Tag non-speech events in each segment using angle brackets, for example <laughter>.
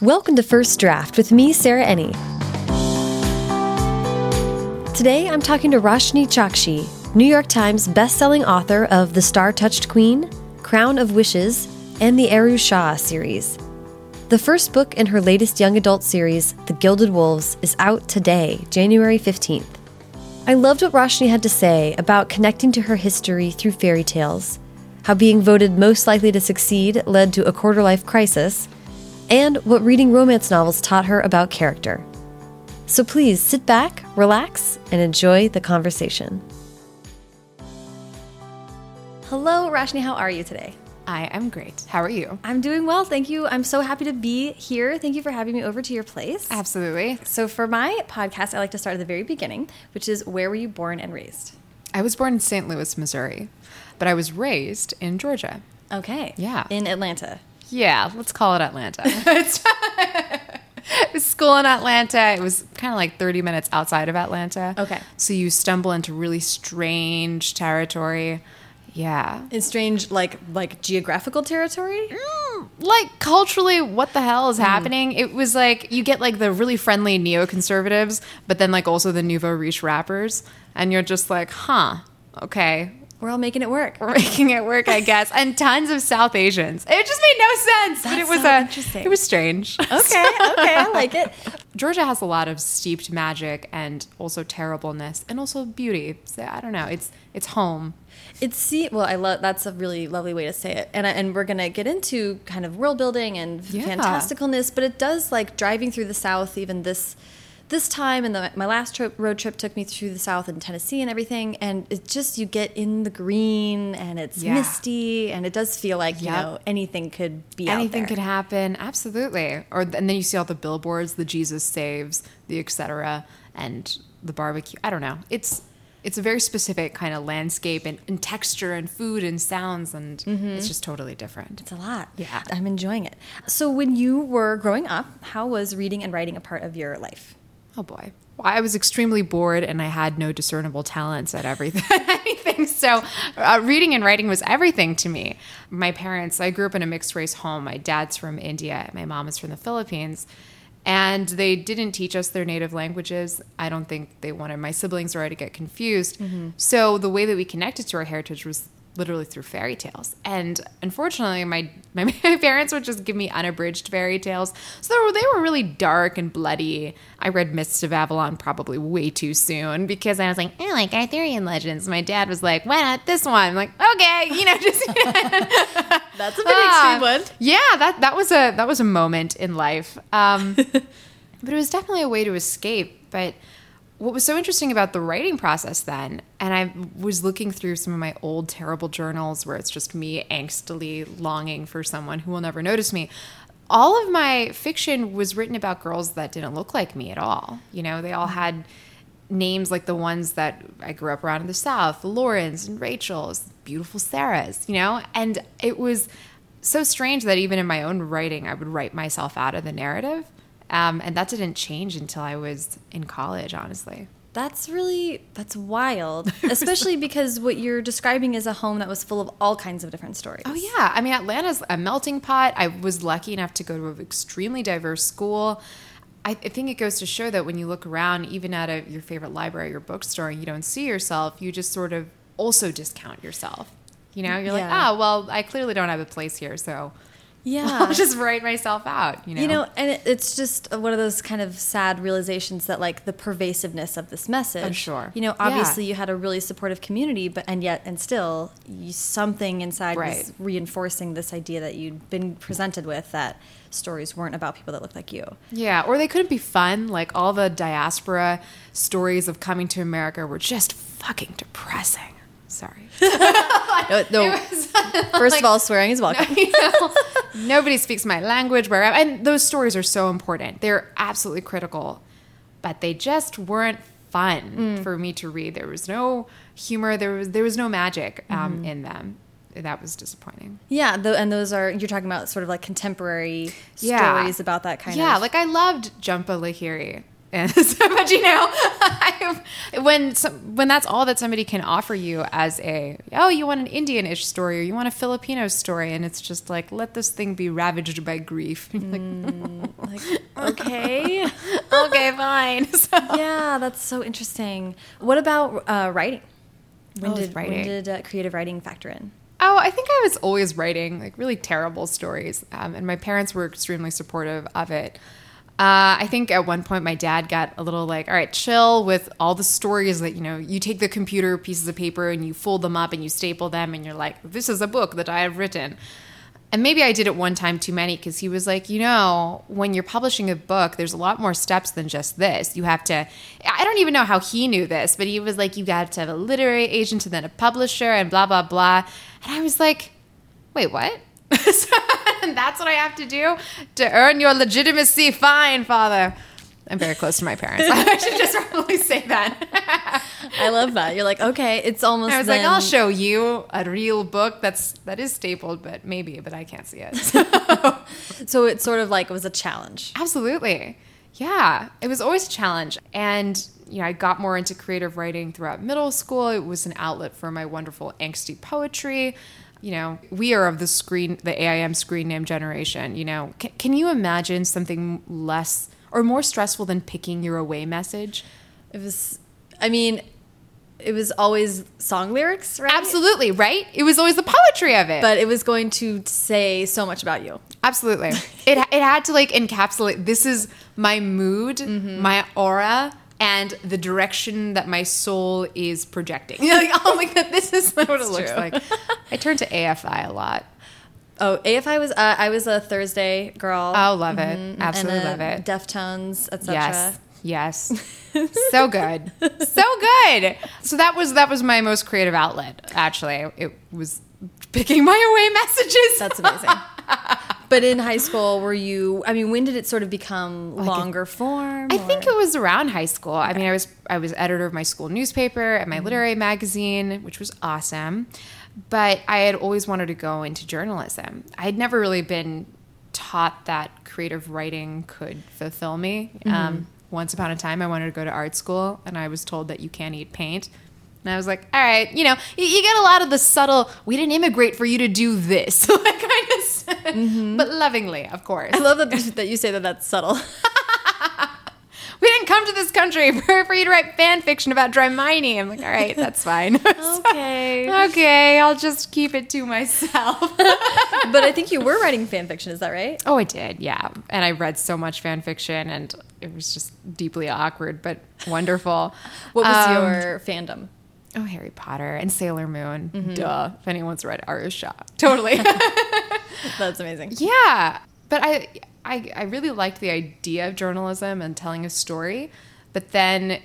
Welcome to First Draft with me, Sarah Enni. Today I'm talking to Roshani Chokshi, New York Times bestselling author of The Star Touched Queen, Crown of Wishes, and the Aru Shah series. The first book in her latest young adult series, The Gilded Wolves, is out today, January 15th. I loved what Roshani had to say about connecting to her history through fairy tales, how being voted most likely to succeed led to a quarter life crisis, and what reading romance novels taught her about character. So please sit back, relax, and enjoy the conversation. Hello, Roshani. How are you today? I am great. How are you? I'm doing well, thank you. I'm so happy to be here. Thank you for having me over to your place. Absolutely. So, for my podcast, I like to start at the very beginning, which is where were you born and raised? I was born in St. Louis, Missouri, but I was raised in Georgia. Okay. Yeah. In Atlanta. Yeah, let's call it Atlanta. <laughs> it school in Atlanta. It was kind of like 30 minutes outside of Atlanta. Okay. So you stumble into really strange territory. Yeah. In strange, like like geographical territory. Mm, like culturally, what the hell is happening? It was like you get like the really friendly neoconservatives, but then like also the nouveau riche rappers, and you're just like, huh, okay, We're all making it work. we're making it work, I guess. And tons of South Asians. It just made no sense, but That's it was so a, interesting. it was strange. Okay, okay, I like it. <laughs> Georgia has a lot of steeped magic and also terribleness and also beauty. So I don't know. It's it's home. It's see, well, I love that's a really lovely way to say it, and I, and we're gonna get into kind of world building and Yeah. fantasticalness, but it does like driving through the South, even this this time, and the, my last trip, road trip took me through the South and Tennessee and everything, and it just you get in the green, and it's Yeah. misty, and it does feel like you know anything could be out Anything could happen. Absolutely. Or and then you see all the billboards, the Jesus saves, the etc. and the barbecue. I don't know. It's it's a very specific kind of landscape and, and texture and food and sounds and mm-hmm. it's just totally different. It's a lot. Yeah. I'm enjoying it. So, when you were growing up, how was reading and writing a part of your life? Oh boy. Well, I was extremely bored and I had no discernible talents at everything. <laughs> anything. So, uh, reading and writing was everything to me. My parents, I grew up in a mixed race home. My dad's from India, my mom is from the Philippines. And they didn't teach us their native languages. I don't think they wanted my siblings or I to get confused. So, the way that we connected to our heritage was literally through fairy tales. And unfortunately, my, <laughs> my parents would just give me unabridged fairy tales. So they were, they were really dark and bloody. I read Mists of Avalon probably way too soon because I was like, I like Arthurian legends. My dad was like, why not this one? I'm like, okay, you know, <laughs> just <laughs> That's a Ah, Yeah, that that was a that was a moment in life. Um, but it was definitely a way to escape. But what was so interesting about the writing process then, and I was looking through some of my old terrible journals where it's just me angstily longing for someone who will never notice me. All of my fiction was written about girls that didn't look like me at all. You know, they all had names like the ones that I grew up around in the South, the Laurens and Rachels, beautiful Sarahs, you know? And it was so strange that even in my own writing, I would write myself out of the narrative. Um, and that didn't change until I was in college, honestly. That's really that's wild, <laughs> especially because what you're describing is a home that was full of all kinds of different stories. Oh, yeah. I mean, Atlanta's a melting pot. I was lucky enough to go to an extremely diverse school. I, I think it goes to show that when you look around, even at a, your favorite library or bookstore, and you don't see yourself, you just sort of also discount yourself. You know, you're like, Yeah. oh, well, I clearly don't have a place here, so Yeah. <laughs> I'll just write myself out. You know, You know, and it, it's just one of those kind of sad realizations that, like, the pervasiveness of this message. I'm sure. You know, Yeah. obviously you had a really supportive community, but and yet and still, you, something inside was reinforcing this idea that you'd been presented with that stories weren't about people that looked like you. Yeah, or they couldn't be fun. Like all the diaspora stories of coming to America were just fucking depressing. Sorry. <laughs> No, no, was- <laughs> first of all, swearing is welcome. <laughs> you know, nobody speaks my language where and those stories are so important. They're absolutely critical but they just weren't fun for me to read. There was no humor. There was there was no magic um, in them. That was disappointing. Yeah, tho- and those are you're talking about sort of like contemporary Yeah. stories about that kind of yeah like i loved jhumpa lahiri And <laughs> so, but you know, <laughs> when some, when that's all that somebody can offer you as a oh you want an Indian-ish story or you want a Filipino story and it's just like let this thing be ravaged by grief. <laughs> Mm, like, okay, okay, fine. So, yeah, that's so interesting. What about uh, writing? When Oh, did writing. when did uh, creative writing factor in? Oh, I think I was always writing like really terrible stories, um, and my parents were extremely supportive of it. Uh, I think at one point my dad got a little like, "All right, chill with all the stories that you know. You take the computer pieces of paper and you fold them up and you staple them, and you're like, this is a book that I have written." And maybe I did it one time too many because he was like, you know, when you're publishing a book, there's a lot more steps than just this. You have to, I don't even know how he knew this, but he was like, you got to have a literary agent and then a publisher and blah, blah, blah. And I was like, wait, what? So- <laughs> and that's what I have to do to earn your legitimacy? Fine, father. I'm very close to my parents. <laughs> I should just probably say that. <laughs> I love that. You're like, okay, it's almost. I was like, I'll show you a real book that's that is stapled, but maybe, but I can't see it. So it's sort of like it was a challenge. Absolutely. Yeah. It was always a challenge. And, you know, I got more into creative writing throughout middle school. It was an outlet for my wonderful angsty poetry. You know, we are of the screen, the AIM screen name generation. You know, can, can you imagine something less or more stressful than picking your away message? It was. I mean, it was always song lyrics, right? Absolutely, right? It was always the poetry of it. But it was going to say so much about you. Absolutely. it it had to like encapsulate this is my mood, <laughs> Mm-hmm. my aura, and the direction that my soul is projecting. You're like, oh my god, this is what it looks true. like. <laughs> I turn to AFI a lot. Oh, AFI was. Uh, I was a Thursday girl. Oh, love it. Mhm. Absolutely and, uh, love it. Deftones, etc. Yes. Yes. <laughs> so good. So good. So that was that was my most creative outlet, actually. It was picking my away messages. That's amazing. <laughs> but in high school, were you? I mean, when did it sort of become longer form? I think it was around high school. I mean, I was I was editor of my school newspaper and my literary magazine, which was awesome. But I had always wanted to go into journalism. I had never really been taught that creative writing could fulfill me. Um, once upon a time, I wanted to go to art school, and I was told that you can't eat paint. And I was like, all right, you know, you, you get a lot of the subtle, we didn't immigrate for you to do this, <laughs> like kind of, stuff. but lovingly, of course. I love that that you say that. That's subtle. <laughs> we didn't come to this country <laughs> for, for you to write fan fiction about dry Dramione. I'm like, all right, that's fine. Okay. okay, I'll just keep it to myself. but I think you were writing fan fiction. Is that right? oh, I did, yeah. And I read so much fan fiction, and it was just deeply awkward, but wonderful. What was Um, your fandom? Oh, Harry Potter and Sailor Moon. Mm-hmm. Duh. If anyone's read Aru Shah, <laughs> Totally. <laughs> That's amazing. Yeah, but I, I I really liked the idea of journalism and telling a story. But then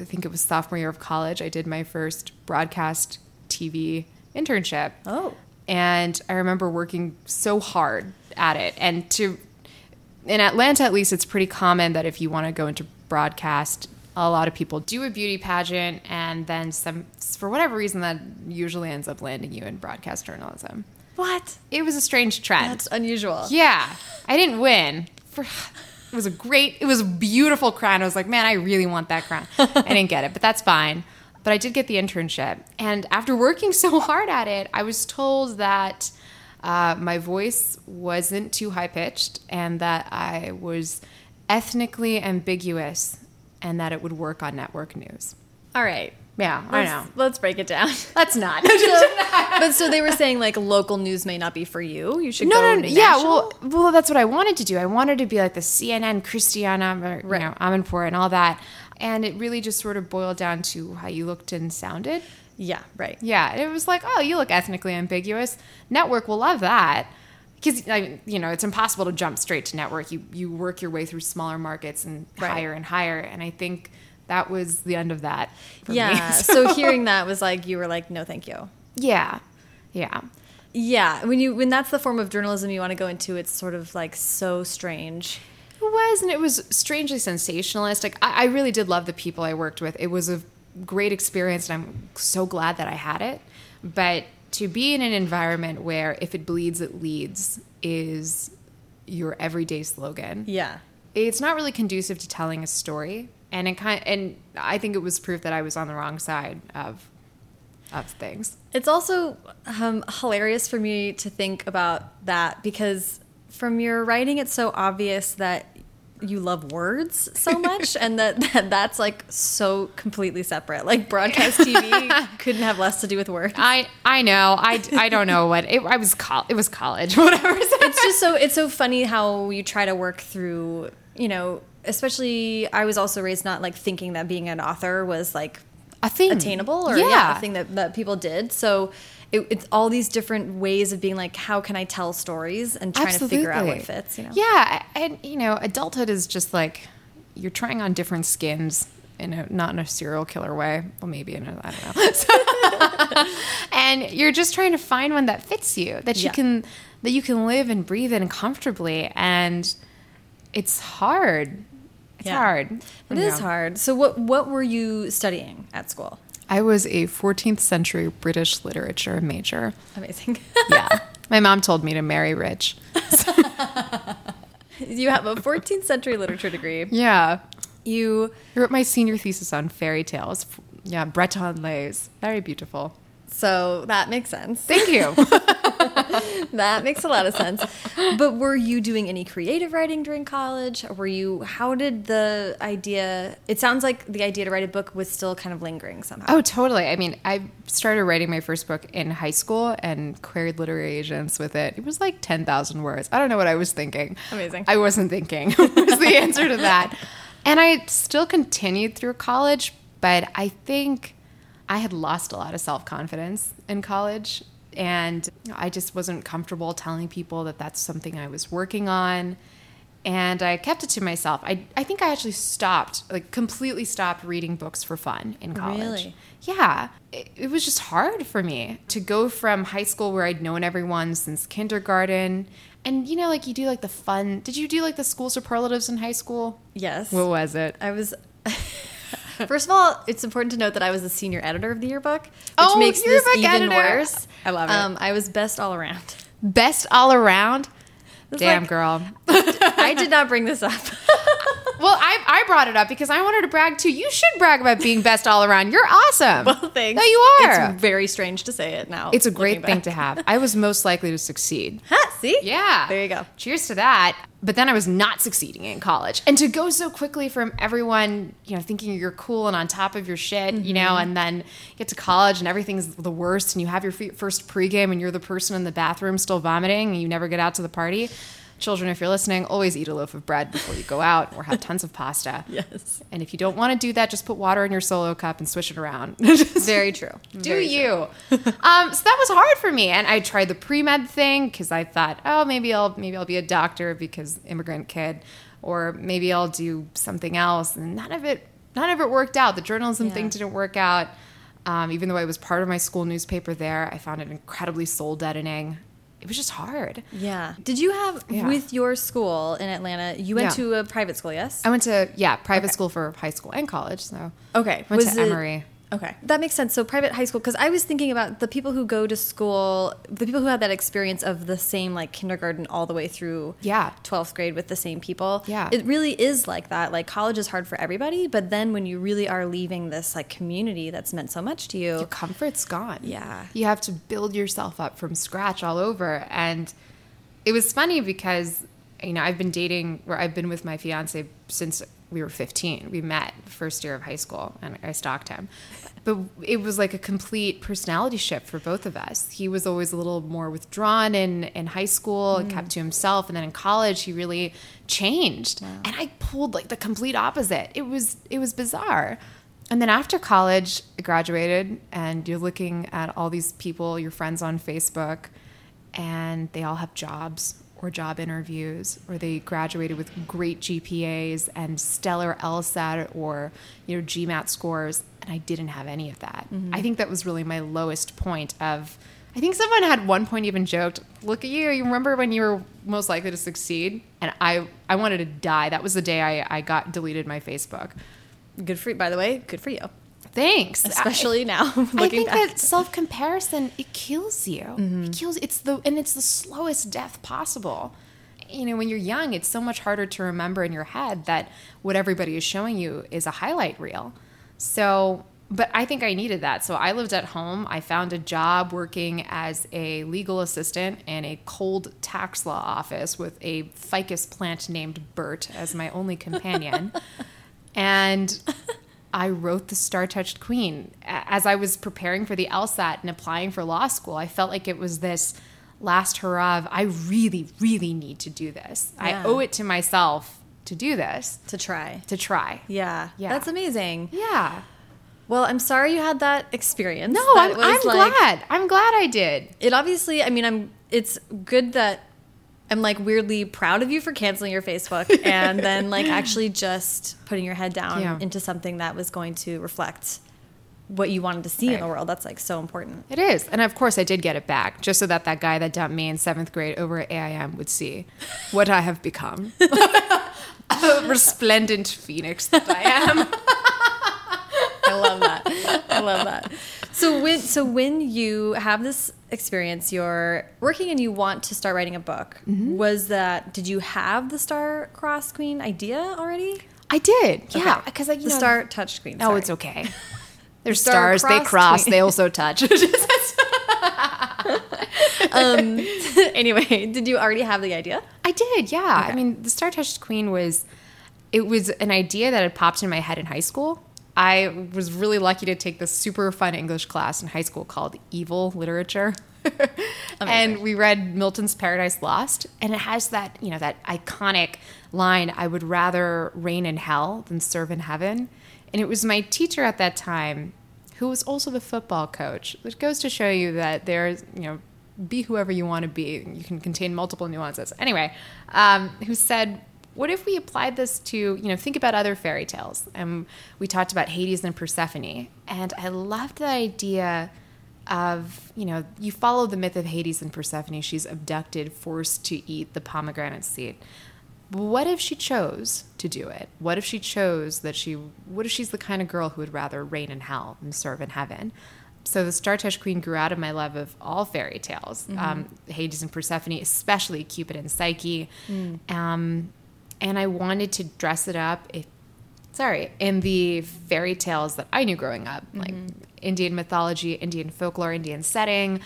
I think it was sophomore year of college. I did my first broadcast TV internship. Oh. and I remember working so hard at it. And to in Atlanta, at least, it's pretty common that if you want to go into broadcast. A lot of people do a beauty pageant, and then some, for whatever reason, that usually ends up landing you in broadcast journalism. What? It was a strange trend. That's unusual. Yeah, I didn't win. For it was a great, it was a beautiful crown. I was like, man, I really want that crown. I didn't get it, but that's fine. But I did get the internship, and after working <laughs> so hard at it, I was told that uh, my voice wasn't too high pitched, and that I was ethnically ambiguous, and that it would work on network news. All right. Yeah, I Let's, know. let's break it down. <laughs> Let's not. <laughs> but so they were saying like local news may not be for you. You should No, go no, no. Yeah, well, well, that's what I wanted to do. I wanted to be like the CNN Christiane, Right. you know, Amanpour and all that. And it really just sort of boiled down to how you looked and sounded. yeah, right. Yeah, it was like, oh, you look ethnically ambiguous. Network will love that. Because you know it's impossible to jump straight to network. You you work your way through smaller markets and Right. higher and higher. And I think that was the end of that. For me. Yeah. <laughs> so hearing that was like you were like, no, thank you. yeah, yeah. Yeah, when you when that's the form of journalism you want to go into, it's sort of like so strange. It was, and it was strangely sensationalist. Like I, I really did love the people I worked with. It was a great experience, and I'm so glad that I had it. But to be in an environment where if it bleeds, it leads is your everyday slogan. Yeah. it's not really conducive to telling a story. And it kind and I think it was proof that I was on the wrong side of of things. It's also um, hilarious for me to think about that because from your writing, it's so obvious that you love words so <laughs> much and that, that that's like so completely separate. Like broadcast tv <laughs> couldn't have less to do with words. I I know. I, I don't know what it, I was col- it was college <laughs> whatever. it's just so it's so funny how you try to work through you know especially i was also raised not like thinking that being an author was like a thing. attainable or yeah, yeah, a thing that, that people did. So it, it's all these different ways of being like how can i tell stories and trying to figure out what fits you know Yeah, and you know, adulthood is just like you're trying on different skins in a not in a serial killer way. Well, maybe in a I don't know. So- <laughs> and you're just trying to find one that fits you, that you Yeah. can that you can live and breathe in comfortably, and it's hard. It's Yeah. hard. It is hard so what what were you studying at school I was a 14th century British literature major. amazing <laughs> Yeah. My mom told me to marry rich. <laughs> you have a 14th century literature degree Yeah. you I wrote my senior thesis on fairy tales. Yeah, Breton lays. Very beautiful. So that makes sense Thank you. <laughs> that makes a lot of sense but were you doing any creative writing during college were you how did the idea it sounds like the idea to write a book was still kind of lingering somehow oh, totally. I mean, I started writing my first book in high school and queried literary agents with it. It was like 10,000 words. I don't know what I was thinking. Amazing. I wasn't thinking, <laughs> was the answer to that. And I still continued through college, but I think I had lost a lot of self confidence in college. And I just wasn't comfortable telling people that that's something I was working on. And I kept it to myself. I, I think I actually stopped, like completely stopped reading books for fun in college. Really? Yeah. It, it was just hard for me to go from high school where I'd known everyone since kindergarten. And, you know, like you do like the fun. Did you do like the school superlatives in high school? yes What was it? I was. <laughs> <laughs> First of all, it's important to note that I was the senior editor of the yearbook, which Oh, makes this even editor. worse. I love it. Um, I was best all around. Best all around? Damn, like- girl. <laughs> I did not bring this up. <laughs> Well, I, I brought it up because I wanted to brag too. You should brag about being best all around. You're awesome. well, thanks. No, you are. It's very strange to say it now. It's a great thing back. to have. I was most likely to succeed. Ha, see? Yeah. There you go. Cheers to that. But then I was not succeeding in college. And to go so quickly from everyone, you know, thinking you're cool and on top of your shit, you know, mm-hmm. and then get to college and everything's the worst and you have your first pregame and you're the person in the bathroom still vomiting and you never get out to the party. Children, if you're listening, always eat a loaf of bread before you go out or have tons of pasta. <laughs> Yes. And if you don't want to do that, just put water in your solo cup and swish it around. <laughs> Very true. do Very you? <laughs> um, so that was hard for me, and I tried the pre med thing because I thought, oh, maybe I'll maybe I'll be a doctor because immigrant kid, or maybe I'll do something else, and none of it none of it worked out. The journalism Yeah. thing didn't work out. Um, even though I was part of my school newspaper there, I found it incredibly soul deadening. It was just hard. Yeah. Did you have Yeah. with your school in Atlanta? You went Yeah. to a private school, yes? I went to yeah private school for high school and college. So Okay. went Was to it- Emory. Okay, that makes sense. So private high school, because I was thinking about the people who go to school, the people who had that experience of the same like kindergarten all the way through Yeah. twelfth grade with the same people. Yeah. it really is like that. Like college is hard for everybody, but then when you really are leaving this like community that's meant so much to you, your comfort's gone. Yeah. You have to build yourself up from scratch all over. And it was funny because, you know, I've been dating, where I've been with my fiance since we were 15. We met first year of high school and I stalked him. But it was like a complete personality shift for both of us. He was always a little more withdrawn in, in high school and kept to himself. And then in college, he really changed. And I pulled like the complete opposite. It was, it was bizarre. And then after college, I graduated, and you're looking at all these people, your friends on Facebook, and they all have jobs or job interviews, or they graduated with great GPAs and stellar LSAT or you know GMAT scores, and I didn't have any of that. Mm-hmm. I think that was really my lowest point of. I think someone had one point even joked, "Look at you! You remember when you were most likely to succeed?" And I, I wanted to die. That was the day I, I got deleted my Facebook. good for you. By the way, good for you, Thanks. especially now <laughs> I, I think back. that self comparison it kills you. Mm-hmm. It kills. It's the and it's the slowest death possible. you know, when you're young, it's so much harder to remember in your head that what everybody is showing you is a highlight reel. So, but I think I needed that. So I lived at home. I found a job working as a legal assistant in a cold tax law office with a ficus plant named Bert as my only companion. <laughs> and I wrote The Star Touched Queen. As I was preparing for the LSAT and applying for law school, I felt like it was this last hurrah of, I really, really need to do this. Yeah. I owe it to myself to do this, To try. to try. Yeah. Yeah. That's amazing. Yeah. Well, I'm sorry you had that experience. No, That I'm, I'm like- glad. I'm glad I did. It obviously, I mean, I'm. It's good that I'm like weirdly proud of you for canceling your Facebook <laughs> and then like actually just putting your head down Yeah. into something that was going to reflect what you wanted to see in the world. That's like so important. It is. And of course, I did get it back just so that that guy that dumped me in seventh grade over at AIM would see what I have become. <laughs> <laughs> A resplendent phoenix that I am. I love that. I love that. So when so when you have this experience, you're working and you want to start writing a book. Mm-hmm. Was that did you have the Star Cross Queen idea already? I did. Yeah. Okay. Because I, you the know, Star Touch Queen. Oh, it's okay. <laughs> They're star stars. They cross between- They also touch. <laughs> <laughs> um, anyway, did you already have the idea? I did, yeah. I mean, the Star Touched Queen was it was an idea that had popped in my head in high school. I was really lucky to take this super fun English class in high school called Evil Literature. <laughs> and we read Milton's Paradise Lost, and it has that, you know, that iconic line, I would rather reign in hell than serve in heaven. And it was my teacher at that time who was also the football coach, which goes to show you that there's, you know, be whoever you want to be. You can contain multiple nuances. Anyway, um, who said, what if we applied this to, you know, think about other fairy tales? And we talked about Hades and Persephone. And I loved the idea of, you know, you follow the myth of Hades and Persephone. She's abducted, forced to eat the pomegranate seed. What if she chose to do it? What if she chose that she, what if she's the kind of girl who would rather reign in hell than serve in heaven? So the Star Touch Queen grew out of my love of all fairy tales, um, Hades and Persephone, especially Cupid and Psyche. Um, and I wanted to dress it up, if, sorry, in the fairy tales that I knew growing up, like Indian mythology, Indian folklore, Indian setting.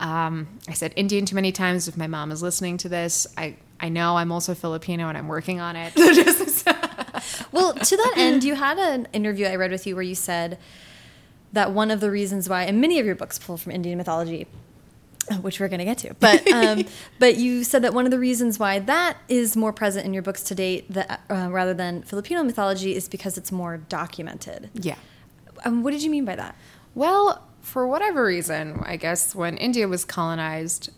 Um, I said Indian too many times. If my mom is listening to this, I, I know I'm also Filipino and I'm working on it. <laughs> <laughs> Well, to that end, you had an interview I read with you where you said that one of the reasons why, and many of your books pull from Indian mythology, <laughs> which we're going to get to, but um, <laughs> but you said that one of the reasons why that is more present in your books to date, that uh, rather than Filipino mythology, is because it's more documented. yeah. Um, what did you mean by that? Well, for whatever reason, I guess when India was colonized,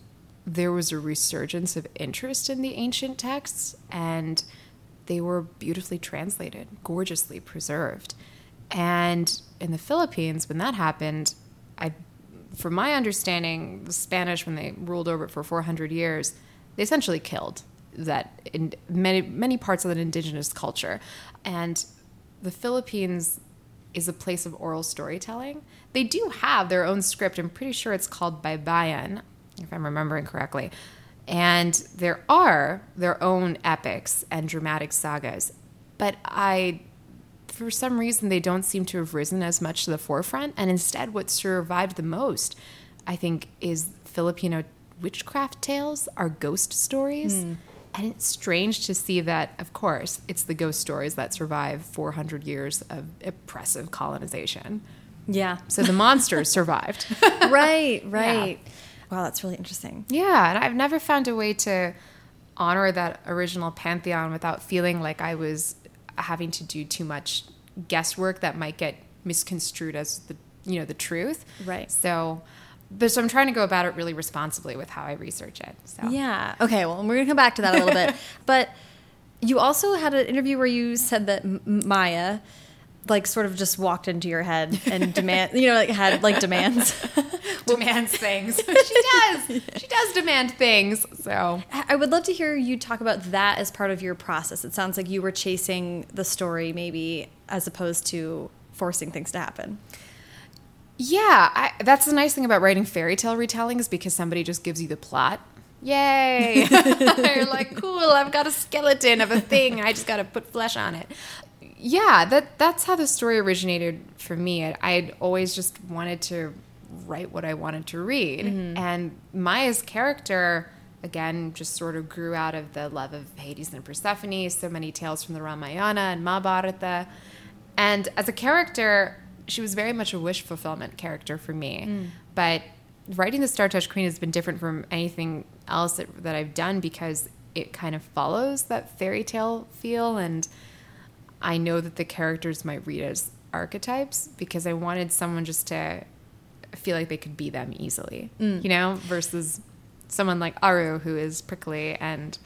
there was a resurgence of interest in the ancient texts, and they were beautifully translated, gorgeously preserved. And in the Philippines, when that happened, I, from my understanding, the Spanish, when they ruled over it for 400 years, they essentially killed that in many many parts of an indigenous culture, and the Philippines is a place of oral storytelling. They do have their own script. I'm pretty sure it's called Baybayin, if I'm remembering correctly. And there are their own epics and dramatic sagas. But I, for some reason, they don't seem to have risen as much to the forefront. And instead, what survived the most, I think, is Filipino witchcraft tales, are ghost stories. Hmm. And it's strange to see that, of course, it's the ghost stories that survive 400 years of oppressive colonization. Yeah. So the monsters survived. <laughs> right, <laughs> right. Wow, that's really interesting. Yeah, and I've never found a way to honor that original pantheon without feeling like I was having to do too much guesswork that might get misconstrued as the you know the truth. Right. So, but so I'm trying to go about it really responsibly with how I research it. So Yeah. Okay. Well, we're gonna come back to that a little bit, <laughs> but you also had an interview where you said that M- Maya, like, sort of just walked into your head and demand, you know, like had like demands. <laughs> demands things. <laughs> she does. She does demand things. So I would love to hear you talk about that as part of your process. It sounds like you were chasing the story, maybe, as opposed to forcing things to happen. Yeah, I, that's the nice thing about writing fairy tale retellings because somebody just gives you the plot. Yay! <laughs> You're like, cool, I've got a skeleton of a thing. I just got to put flesh on it. Yeah, that that's how the story originated for me. I, I'd always just wanted to write what I wanted to read. Mm-hmm. And Maya's character, again, just sort of grew out of the love of Hades and Persephone, so many tales from the Ramayana and Mahabharata. And as a character, she was very much a wish fulfillment character for me. Mm. But writing the Star Touch Queen has been different from anything else that, that I've done because it kind of follows that fairy tale feel. And I know that the characters might read as archetypes because I wanted someone just to feel like they could be them easily, mm. you know, versus someone like Aru who is prickly and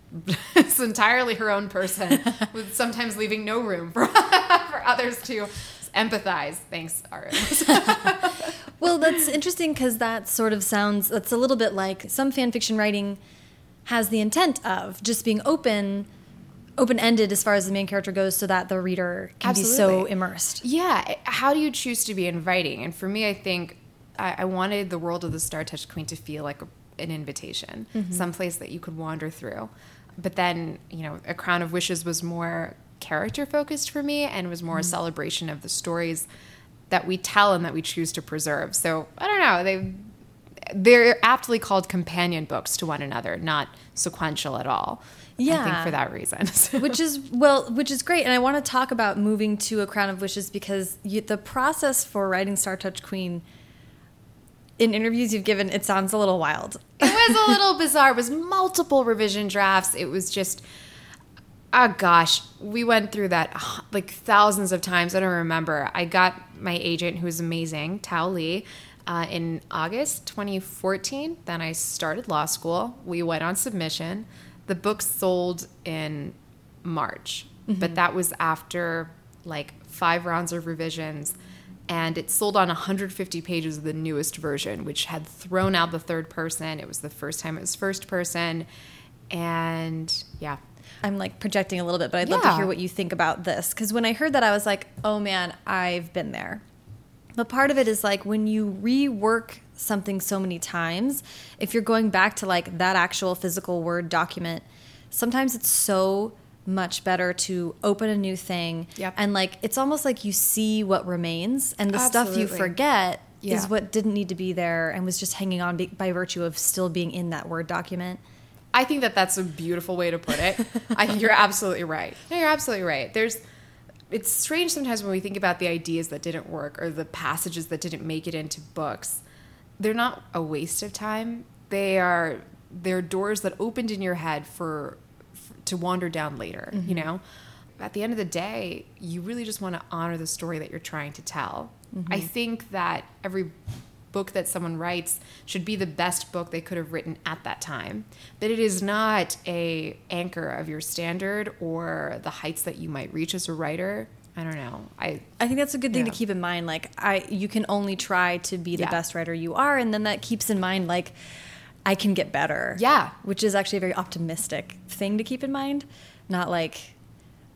<laughs> it's entirely her own person, <laughs> with sometimes leaving no room for, <laughs> for others to empathize. Thanks, Aru. Well, that's interesting because that sort of sounds, that's a little bit like some fan fiction writing has the intent of just being open, open ended as far as the main character goes so that the reader can be so immersed. Yeah. How do you choose to be inviting? And for me, I think I, I wanted the world of the Star Touched Queen to feel like a, an invitation, mm-hmm. someplace that you could wander through. But then, you know, A Crown of Wishes was more character focused for me and was more a mm-hmm. celebration of the stories that we tell and that we choose to preserve. So I don't know. They they're aptly called companion books to one another, not sequential at all. I Yeah. think for that reason. <laughs> which is well which is great and i want to talk about moving to a crown of wishes because you, the process for writing star touch queen in interviews you've given it sounds a little wild it was a little bizarre. It was multiple revision drafts. It was just, oh gosh, we went through that <sighs> like thousands of times. I don't remember. I got my agent, who was amazing, Thao Le, uh, in August 2014. Then I started law school. We went on submission. The book sold in March, but mm-hmm. that was after like five rounds of revisions and it sold on 150 pages of the newest version, which had thrown out the third person. It was the first time it was first person, and yeah, i'm like projecting a little bit but i'd love to hear what you think about this because when i heard that i was like oh man i've been there. But part of it is like when you rework something so many times if you're going back to like that actual physical word document sometimes it's so much better to open a new thing Yep. and like it's almost like you see what remains and the stuff you forget Yeah. is what didn't need to be there and was just hanging on by virtue of still being in that word document I think that that's a beautiful way to put it. <laughs> I think you're absolutely right. No, you're absolutely right. There's, it's strange sometimes when we think about the ideas that didn't work or the passages that didn't make it into books. They're not a waste of time. They are they're doors that opened in your head for, for to wander down later. You mm-hmm. know, at the end of the day, you really just want to honor the story that you're trying to tell. I mm-hmm. think that every book that someone writes should be the best book they could have written at that time but it is not a anchor of your standard or the heights that you might reach as a writer i don't know i I think that's a good thing Yeah. to keep in mind. Like, I you can only try to be the Yeah. best writer you are, and then that keeps in mind like I can get better. Yeah. which is actually a very optimistic thing to keep in mind. Not like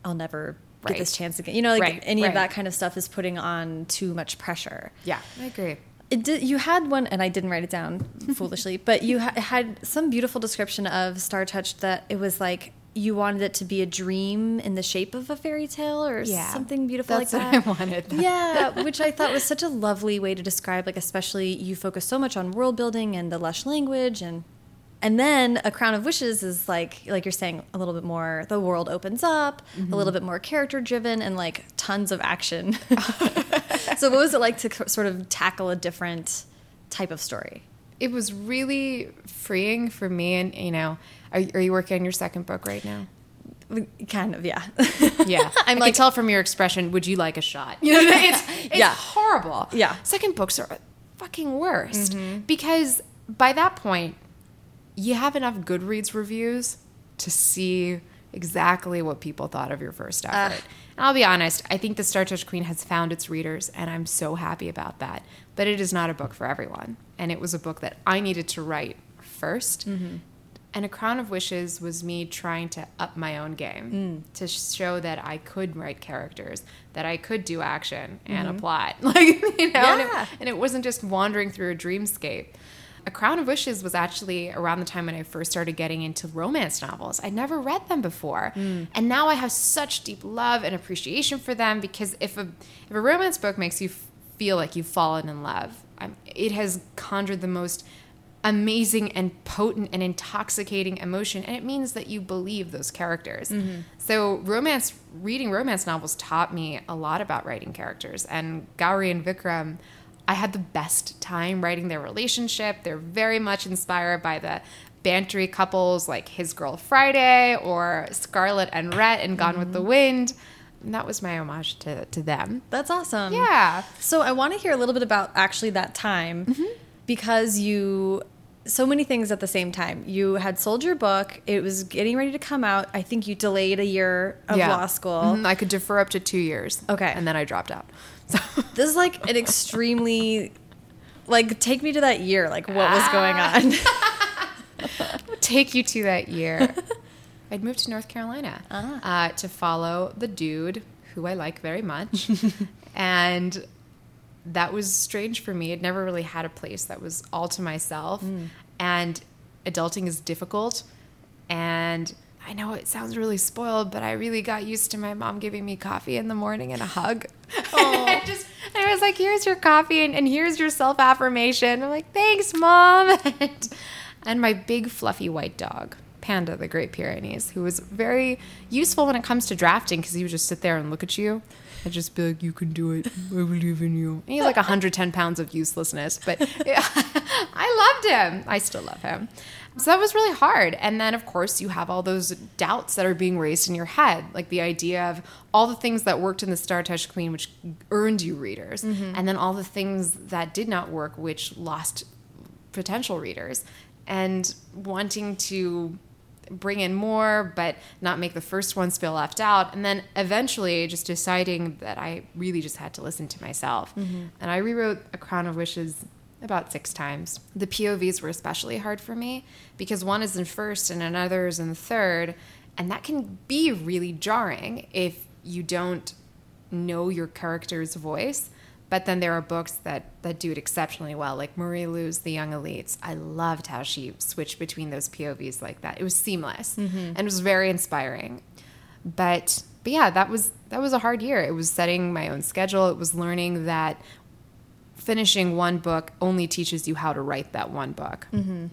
I'll never get this chance again. You know, like Right, any right. of that kind of stuff is putting on too much pressure. yeah i agree It did, you had one, and I didn't write it down <laughs> foolishly, but you ha had some beautiful description of Star Touch that it was like you wanted it to be a dream in the shape of a fairy tale or Yeah. something beautiful like that. That's what. I wanted. <laughs> Yeah, which I thought was such a lovely way to describe, like especially you focus so much on world building and the lush language and and then a crown of wishes is like like you're saying a little bit more the world opens up a little mm-hmm. bit more character driven and like tons of action <laughs> so what was it like to sort of tackle a different type of story it was really freeing for me and you know are, are you working on your second book right now? Kind of yeah. Yeah. <laughs> I'm i like- can tell from your expression would you like a shot? <laughs> You <laughs> know it's, it's Yeah. horrible. Yeah. second books are fucking worst. Mm-hmm. Because by that point you have enough goodreads reviews to see exactly what people thought of your first effort. And i'll be honest i think the star touch queen has found its readers and i'm so happy about that. But it is not a book for everyone. And it was a book that i needed to write 1st and A Crown of Wishes was me trying to up my own game to show that I could write characters, that I could do action and a plot. <laughs> Like, you know, and, it, and it wasn't just wandering through a dreamscape. A Crown of Wishes was actually around the time when I first started getting into romance novels. I'd never read them before. Mm. And now I have such deep love and appreciation for them because if a if a romance book makes you f- feel like you've fallen in love, I'm, it has conjured the most amazing and potent and intoxicating emotion and it means that you believe those characters. So romance reading romance novels taught me a lot about writing characters and Gauri and Vikram I had the best time writing their relationship. They're very much inspired by the bantery couples like His Girl Friday or Scarlett and Rhett and Gone with the Wind. And that was my homage to, to them. That's awesome. Yeah. So I want to hear a little bit about actually that time Mm-hmm. because you so many things at the same time. You had sold your book, it was getting ready to come out. I think you delayed a year of Yeah. law school. Mhm. I could defer up to two years. Okay. And then I dropped out. <laughs> So This is like an extremely like take me to that year, like what was going Ah. on. <laughs> take you to that year. <laughs> I'd moved to North Carolina Ah. uh, to follow the dude who I like very much. and that was strange for me. I'd never really had a place that was all to myself. Mm. And adulting is difficult. And I know it sounds really spoiled, but I really got used to my mom giving me coffee in the morning and a hug. I <laughs> just I was like, here's your coffee and, and here's your self affirmation. I'm like, thanks, mom. <laughs> and, and my big fluffy white dog, Panda, the Great Pyrenees, who was very useful when it comes to drafting because he would just sit there and look at you and just be like, you can do it. I believe in you. And he's like 110 pounds of uselessness, but <laughs> I loved him. I still love him. So that was really hard. And then, of course, you have all those doubts that are being raised in your head, like the idea of all the things that worked in the Star Touch Queen, which earned you readers, mm-hmm. and then all the things that did not work, which lost potential readers, and wanting to bring in more, but not make the first ones feel left out. And then eventually just deciding that I really just had to listen to myself. Mm-hmm. And I rewrote A Crown of Wishes about six times. The POVs were especially hard for me because one is in first and another is in third. And that can be really jarring if you don't know your character's voice. But then there are books that, that do it exceptionally well, like Marie Lu's The Young Elites. I loved how she switched between those POVs like that. It was seamless and it was very inspiring. But but yeah, that was that was a hard year. It was setting my own schedule. It was learning that finishing one book only teaches you how to write that one book, mm-hmm.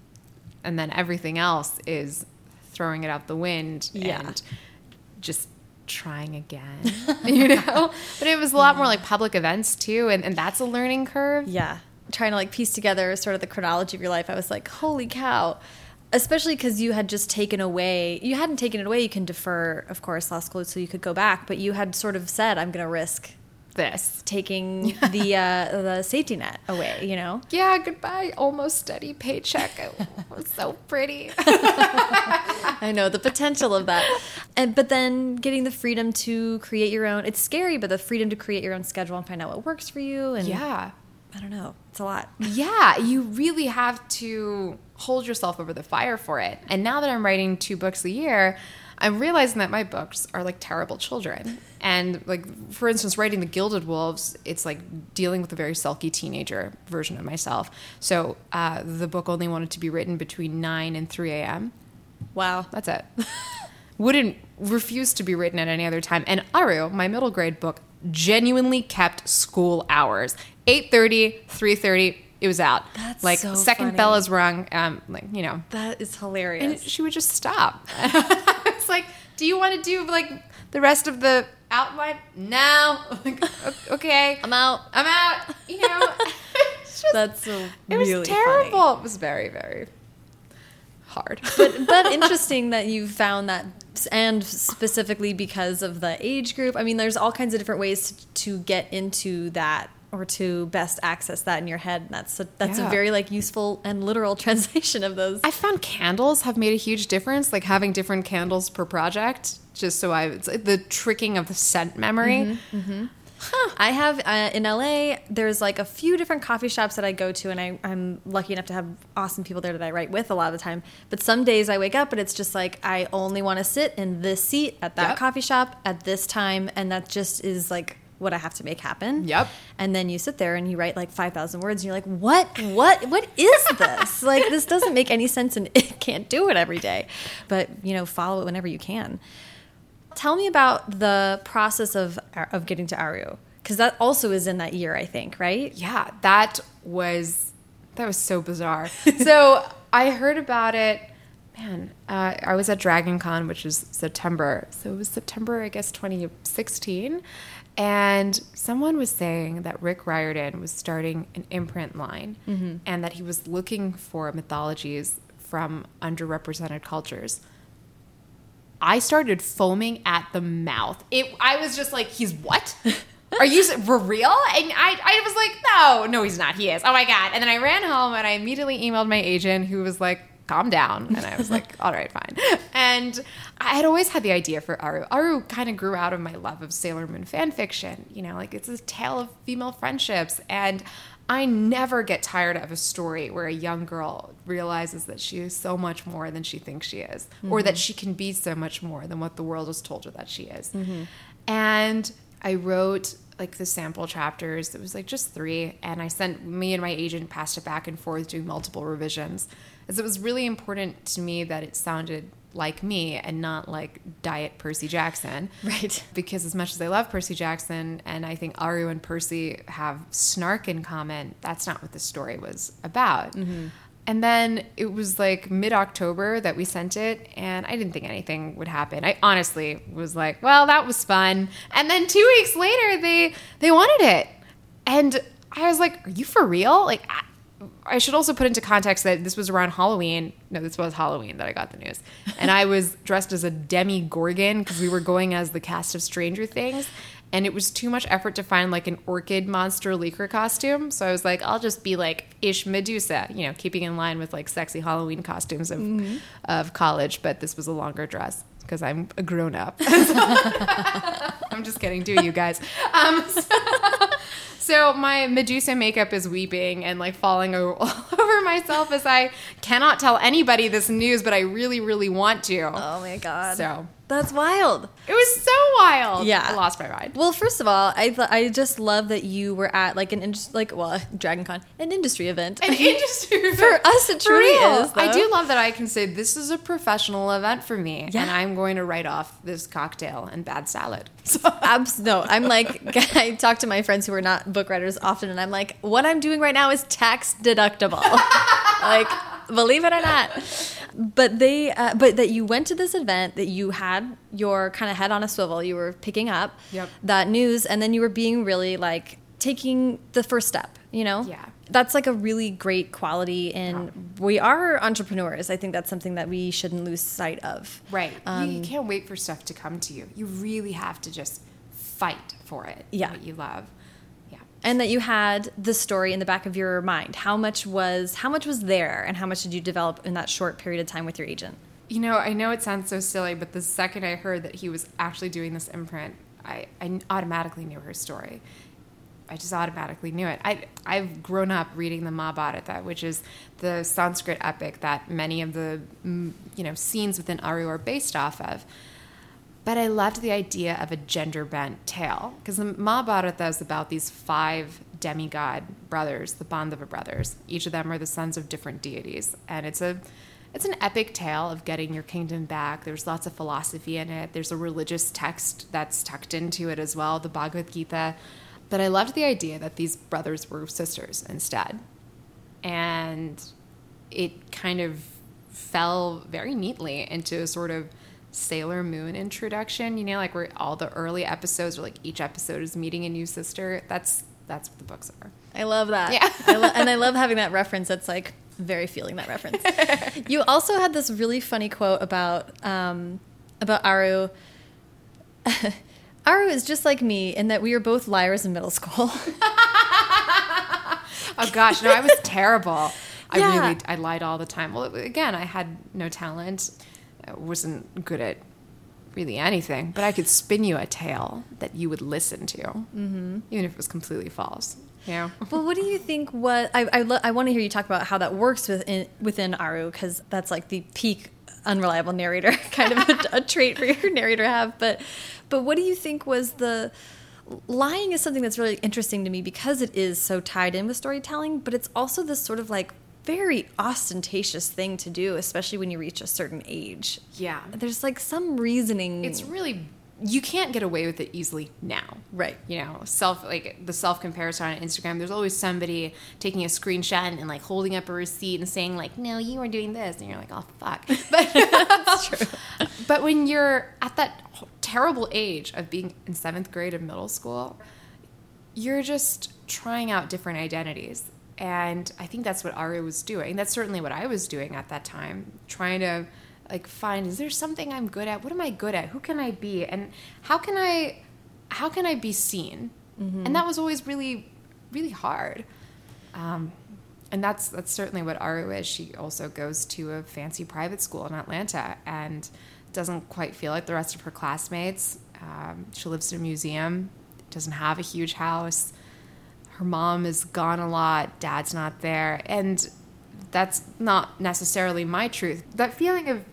and then everything else is throwing it out the wind Yeah. and just trying again. <laughs> you know, but it was a lot more like public events too, and, and that's a learning curve. Yeah. Trying to like piece together sort of the chronology of your life, I was like, holy cow. Especially because you had just taken away, you hadn't taken it away. You can defer, of course, law school so you could go back, but you had sort of said, I'm going to risk This. taking <laughs> the uh, the safety net away, you know? Yeah, goodbye. Almost steady paycheck. It was so pretty. <laughs> I know the potential of that. And but then getting the freedom to create your own it's scary, but the freedom to create your own schedule and find out what works for you and yeah. I don't know. It's a lot. Yeah, you really have to hold yourself over the fire for it. And now that I'm writing two books a year, I'm realizing that my books are like terrible children. And like for instance, writing The Gilded Wolves, it's like dealing with a very sulky teenager version of myself. So uh, the book only wanted to be written between 9 and 3 a.m. Wow. That's it. <laughs> Wouldn't refuse to be written at any other time. And Aru, my middle grade book, genuinely kept school hours. 8.30, 3.30, it was out. That's like so second funny. bell is rung, um, like, you know. That is hilarious. And she would just stop. <laughs> it's like, do you want to do like the rest of the outline? No. <laughs> Like, okay. I'm out. I'm out. You know, <laughs> just, That's so it was terrible. funny. It was very, very hard. but but <laughs> interesting that you found that and specifically because of the age group i mean there's all kinds of different ways to get into that or to best access that in your head and that's a, that's Yeah. a very like useful and literal <laughs> translation of those I found candles have made a huge difference, like having different candles per project, just so I, it's like the tricking of the scent memory. Mm-hmm, mm-hmm. I have uh, in LA. There's like a few different coffee shops that I go to, and I, I'm lucky enough to have awesome people there that I write with a lot of the time. But some days I wake up and it's just like I only want to sit in this seat at that Yep. coffee shop at this time, and that just is like what I have to make happen. Yep. And then you sit there and you write like 5,000 words and you're like, what, what, what is this? <laughs> like, this doesn't make any sense and <laughs> it can't do it every day. But, you know, follow it whenever you can. Tell me about the process of, of getting to Aru. Because that also is in that year, I think, right? Yeah, that was that was so bizarre. <laughs> so I heard about it. Man, uh, I was at Dragon Con, which is September. So it was September, I guess, 2016. And someone was saying that Rick Riordan was starting an imprint line Mm-hmm. and that he was looking for mythologies from underrepresented cultures. I started foaming at the mouth. It, I was just like, he's what? <laughs> Are you for real? And I, I was like, no, no, he's not. He is. Oh my God. And then I ran home and I immediately emailed my agent who was like, calm down. And I was like, <laughs> all right, fine. And I had always had the idea for Aru. Aru kind of grew out of my love of Sailor Moon fan fiction. You know, like it's a tale of female friendships. And I never get tired of a story where a young girl realizes that she is so much more than she thinks she is, or that mm-hmm. she can be so much more than what the world has told her that she is. Mm-hmm. And I wrote like the sample chapters. It was like just three, and I sent me and my agent passed it back and forth doing multiple revisions, as it was really important to me that it sounded like me and not like diet Percy Jackson. Right. Because as much as I love Percy Jackson and I think Aru and Percy have snark in common, that's not what the story was about. Mm-hmm. And then it was like mid October that we sent it, and I didn't think anything would happen. I honestly was like, "Well, that was fun." And then two weeks later, they they wanted it, and I was like, "Are you for real?" Like, I, should also put into context that this was around Halloween. No, this was Halloween that I got the news, and I was <laughs> dressed as a Demogorgon because we were going as the cast of Stranger Things. And it was too much effort to find like an orchid monster leaker costume. So I was like, I'll just be like ish Medusa, you know, keeping in line with like sexy Halloween costumes of, of college. But this was a longer dress because I'm a grown up. <laughs> I'm just kidding. Do you guys? Um, <laughs> so, so my Medusa makeup is weeping and like falling <laughs> all over myself as I cannot tell anybody this news, but I really, really want to. Oh my God. So That's wild. it was so wild. Yeah. I lost my mind. Well, first of all, I th- I just love that you were at like an indus- like well, Dragon Con, an industry event. An <laughs> industry event. For us, it truly is, I do love that I can say this is a professional event for me, Yeah. and I'm going to write off this cocktail and bad salad. <laughs> So Abs- no, I'm like <laughs> I talk to my friends who are not book writers often, and I'm like, what I'm doing right now is tax deductible. like, believe it or not. But they, uh, but that you went to this event, that you had your kind of head on a swivel, you were picking up Yep. that news, and then you were being really like taking the first step. You know, Yeah. that's like a really great quality, and we are entrepreneurs. I think that's something that we shouldn't lose sight of. right, Um, you can't wait for stuff to come to you. You really have to just fight for it. Yeah. what you love. And that you had the story in the back of your mind how much was how much was there and how much did you develop in that short period of time with your agent You know, I know it sounds so silly, but the second I heard that he was actually doing this imprint, I, I automatically knew her story. I just automatically knew it. I, I've grown up reading the Mahabharata, which is the Sanskrit epic that many of the mm, you know scenes within Aru are based off of. But I loved the idea of a gender bent tale because the Mahabharata is about these five demigod brothers, the Pandava brothers. Each of them are the sons of different deities, and it's a it's an epic tale of getting your kingdom back. There's lots of philosophy in it. There's a religious text that's tucked into it as well, the Bhagavad Gita. But I loved the idea that these brothers were sisters instead, and it kind of fell very neatly into a sort of Sailor Moon introduction, you know, like where all the early episodes are like each episode is meeting a new sister. That's that's what the books are. i love that Yeah. I and i love having that reference that's like very feeling that reference <laughs> you also had this really funny quote about um, about aru <laughs> aru is just like me in that we were both liars in middle school <laughs> Oh gosh, no, I was terrible. I really I lied all the time. Well, again, I had no talent. I wasn't good at really anything, but I could spin you a tale that you would listen to, mm-hmm. even if it was completely false. Yeah. <laughs> Well, what do you think? What I I, I want to hear you talk about how that works within within Aru because that's like the peak unreliable narrator <laughs> kind of a, a trait for your narrator to have. But but what do you think was the lying is something that's really interesting to me because it is so tied in with storytelling, but it's also this sort of like very ostentatious thing to do, especially when you reach a certain age. Yeah. There's like some reasoning. It's really you can't get away with it easily now. Right. You know, self like the self comparison on Instagram, there's always somebody taking a screenshot and, like holding up a receipt and saying like, "No, you were doing this." And you're like, "Oh, fuck." <laughs> But That's true. <laughs> But when you're at that terrible age of being in 7th grade of middle school, you're just trying out different identities. And I think that's what Aru was doing. That's certainly what I was doing at that time, trying to like find is there something I'm good at? What am I good at? Who can I be? And how can I how can I be seen? Mm-hmm. And that was always really really hard. Um, and that's that's certainly what Aru is. She also goes to a fancy private school in Atlanta and doesn't quite feel like the rest of her classmates. Um, she lives in a museum, doesn't have a huge house. Her mom is gone a lot. Dad's not there, and that's not necessarily my truth. That feeling of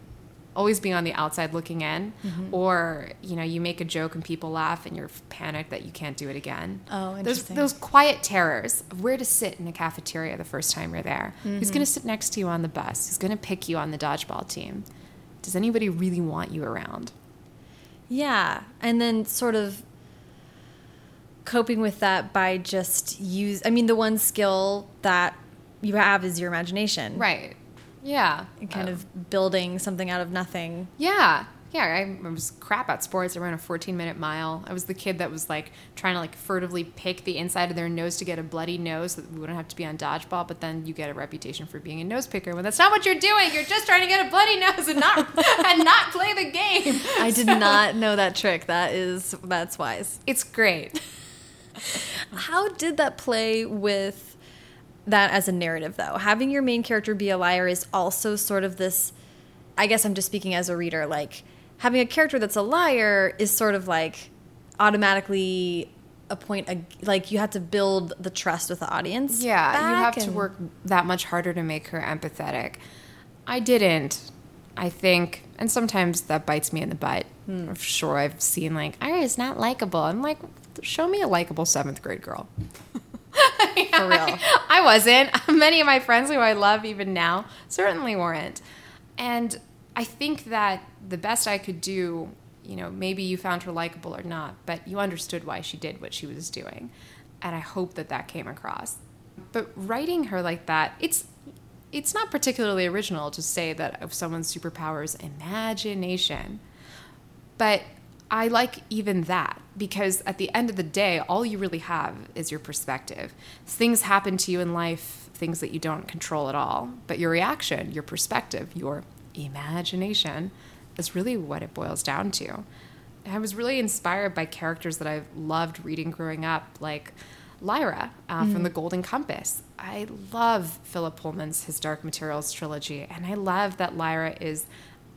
always being on the outside looking in mm-hmm. or you know you make a joke and people laugh and you're panicked that you can't do it again oh interesting. those, those quiet terrors of where to sit in a cafeteria the first time you're there mm-hmm. who's going to sit next to you on the bus who's going to pick you on the dodgeball team does anybody really want you around yeah and then sort of coping with that by just use i mean the one skill that you have is your imagination right yeah. And kind um, of building something out of nothing. Yeah. Yeah, I was crap at sports. I ran a 14 minute mile. I was the kid that was like trying to like furtively pick the inside of their nose to get a bloody nose so that we wouldn't have to be on dodgeball. But then you get a reputation for being a nose picker when that's not what you're doing. You're just trying to get a bloody nose and not <laughs> and not play the game. I did so, not know that trick. That is that's wise. It's great. <laughs> How did that play with that as a narrative, though. Having your main character be a liar is also sort of this. I guess I'm just speaking as a reader. Like having a character that's a liar is sort of like automatically a point. Like you have to build the trust with the audience. Yeah, you have to work that much harder to make her empathetic. I didn't. I think, and sometimes that bites me in the butt. Hmm. Sure, I've seen like Iris not likable. I'm like, show me a likable seventh grade girl. <laughs> For real. I wasn't. <laughs> Many of my friends who I love even now certainly weren't. And I think that the best I could do, you know, maybe you found her likable or not, but you understood why she did what she was doing. And I hope that that came across. But writing her like that, it's it's not particularly original to say that of someone's superpowers imagination. But I like even that because at the end of the day, all you really have is your perspective. Things happen to you in life, things that you don't control at all, but your reaction, your perspective, your imagination is really what it boils down to. I was really inspired by characters that I've loved reading growing up, like Lyra uh, mm. from The Golden Compass. I love Philip Pullman's His Dark Materials trilogy, and I love that Lyra is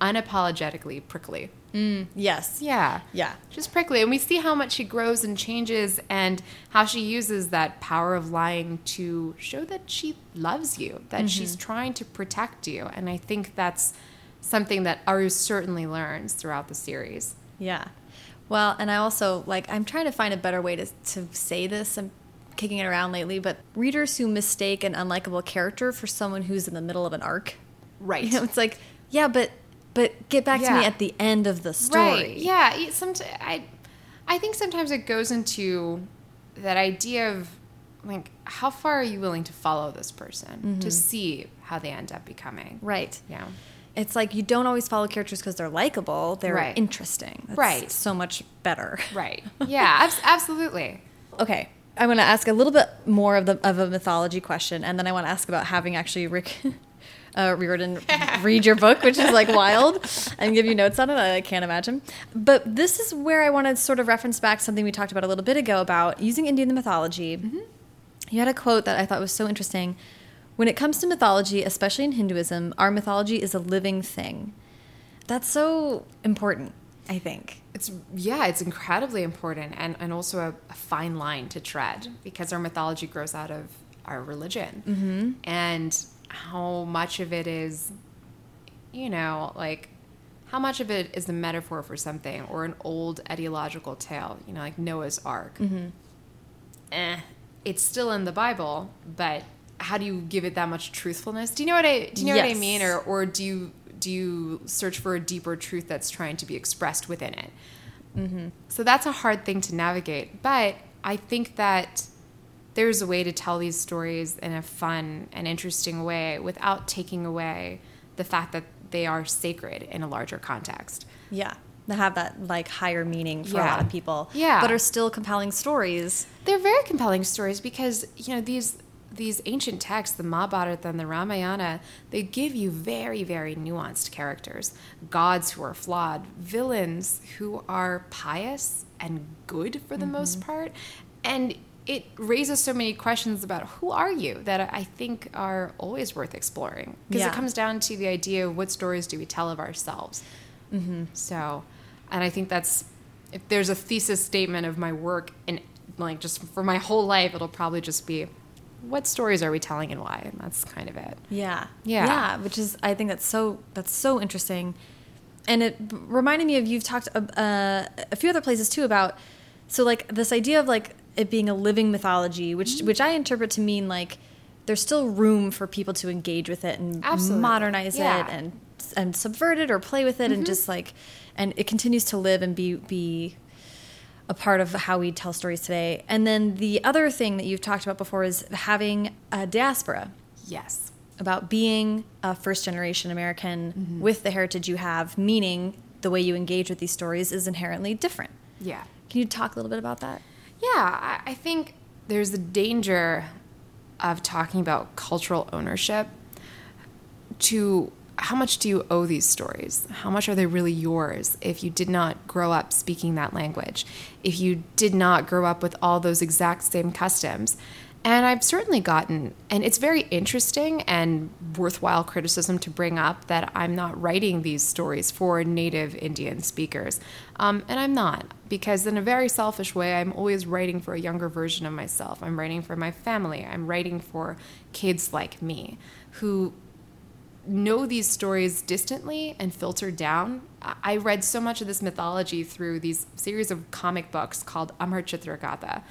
unapologetically prickly. Mm, yes. Yeah. Yeah. Just prickly. And we see how much she grows and changes and how she uses that power of lying to show that she loves you, that mm-hmm. she's trying to protect you. And I think that's something that Aru certainly learns throughout the series. Yeah. Well, and I also like I'm trying to find a better way to to say this. I'm kicking it around lately, but readers who mistake an unlikable character for someone who's in the middle of an arc. Right. You know, it's like, yeah, but but get back yeah. to me at the end of the story. Right. Yeah. Sometimes I, I think sometimes it goes into that idea of like how far are you willing to follow this person mm -hmm. to see how they end up becoming. Right. Yeah. It's like you don't always follow characters because they're likable. They're right. interesting. That's right. So much better. Right. <laughs> Yeah. absolutely. Okay. I'm going to ask a little bit more of the of a mythology question, and then I want to ask about having actually Rick <laughs> uh, read your book, which is like wild, and give you notes on it. I can't imagine. But this is where I want to sort of reference back something we talked about a little bit ago about using Indian mythology. Mm -hmm. You had a quote that I thought was so interesting. When it comes to mythology, especially in Hinduism, our mythology is a living thing. That's so important, I think. It's yeah, it's incredibly important and, and also a, a fine line to tread because our mythology grows out of our religion. Mm -hmm. And how much of it is, you know, like how much of it is a metaphor for something or an old ideological tale, you know, like Noah's Ark? Mm-hmm. Eh, it's still in the Bible, but how do you give it that much truthfulness? Do you know what I do you know what I mean or or do you do you search for a deeper truth that's trying to be expressed within it? Mm-hmm. So that's a hard thing to navigate, but I think that there's a way to tell these stories in a fun and interesting way without taking away the fact that they are sacred in a larger context. Yeah. That have that like higher meaning for a lot of people. Yeah. But are still compelling stories. They're very compelling stories because you know these these ancient texts, the Mahabharata and the Ramayana, they give you very very nuanced characters, gods who are flawed, villains who are pious and good for the mm-hmm. most part, and it raises so many questions about who are you that I think are always worth exploring because Yeah. it comes down to the idea of what stories do we tell of ourselves. So, and I think that's if there's a thesis statement of my work and like just for my whole life, it'll probably just be what stories are we telling and why, and that's kind of it. Yeah. Yeah. Yeah, which is I think that's so that's so interesting. And it reminded me of you've talked uh, a few other places too about so like this idea of like it being a living mythology, which Mm-hmm. which I interpret to mean like there's still room for people to engage with it and Absolutely. modernize Yeah. it and and subvert it or play with it and just like and it continues to live and be be a part of how we tell stories today. And then the other thing that you've talked about before is having a diaspora Yes. about being a first generation American with the heritage you have, meaning the way you engage with these stories is inherently different. Yeah. Can you talk a little bit about that? Yeah, I, think there's a danger of talking about cultural ownership to how much do you owe these stories? How much are they really yours if you did not grow up speaking that language? If you did not grow up with all those exact same customs? And I've certainly gotten, and it's very interesting and worthwhile criticism to bring up that I'm not writing these stories for native Indian speakers. Um, and I'm not, because in a very selfish way, I'm always writing for a younger version of myself. I'm writing for my family. I'm writing for kids like me who know these stories distantly and filtered down. I read so much of this mythology through these series of comic books called Amar Chitra Katha.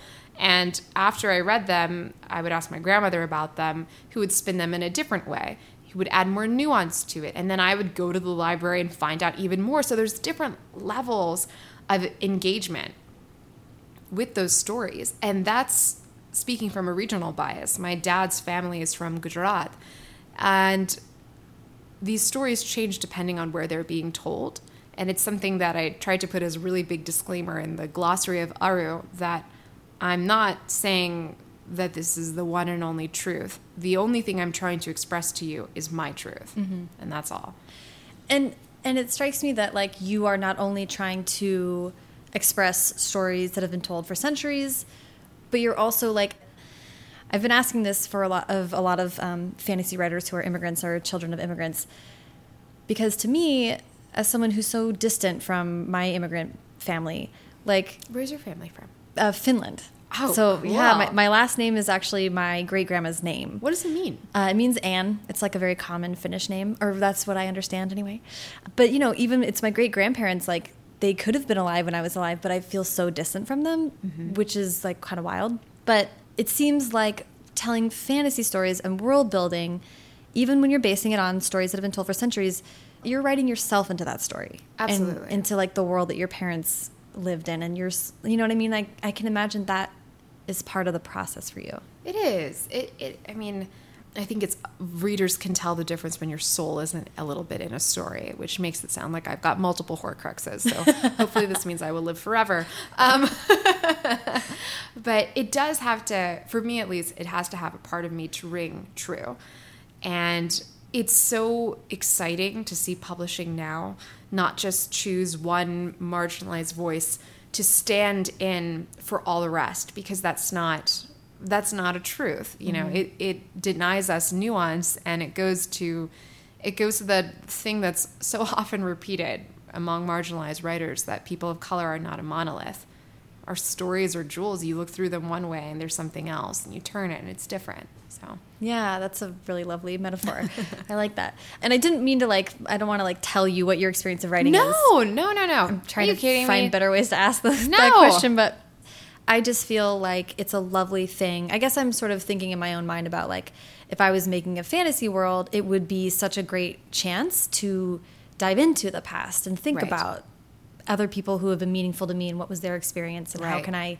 And after I read them, I would ask my grandmother about them, who would spin them in a different way. He would add more nuance to it. And then I would go to the library and find out even more. So there's different levels of engagement with those stories. And that's speaking from a regional bias. My dad's family is from Gujarat. And these stories change depending on where they're being told. And it's something that I tried to put as a really big disclaimer in the glossary of Aru that I'm not saying that this is the one and only truth. The only thing I'm trying to express to you is my truth. And that's all. And and it strikes me that like you are not only trying to express stories that have been told for centuries, but you're also like I've been asking this for a lot of a lot of um, fantasy writers who are immigrants or children of immigrants, because to me, as someone who's so distant from my immigrant family, like Where's your family from? Uh, Finland. Oh, so yeah, my, my last name is actually my great grandma's name. What does it mean? Uh, it means Anne. It's like a very common Finnish name, or that's what I understand anyway. But you know, even it's my great grandparents. Like they could have been alive when I was alive, but I feel so distant from them, which is like kind of wild. But it seems like telling fantasy stories and world building, even when you're basing it on stories that have been told for centuries, you're writing yourself into that story, and Absolutely. into like the world that your parents lived in, and you're, you know what I mean? Like I can imagine that is part of the process for you. It is. It, it. I mean, I think it's readers can tell the difference when your soul isn't a little bit in a story, which makes it sound like I've got multiple Horcruxes. So <laughs> hopefully, this means I will live forever. Um, <laughs> but it does have to, for me at least, it has to have a part of me to ring true, and it's so exciting to see publishing now not just choose one marginalized voice to stand in for all the rest because that's not that's not a truth you know? Mm-hmm. It, it denies us nuance and it goes to it goes to the thing that's so <laughs> often repeated among marginalized writers that people of color are not a monolith our stories are jewels. You look through them one way and there's something else, and you turn it and it's different. So Yeah, that's a really lovely metaphor. <laughs> I like that. And I didn't mean to like. I don't want to like tell you what your experience of writing is. no, no, no, no. I'm trying Are you to find me? better ways to ask the, that question, but I just feel like it's a lovely thing. I guess I'm sort of thinking in my own mind about like if I was making a fantasy world, it would be such a great chance to dive into the past and think Right. about other people who have been meaningful to me and what was their experience and how can I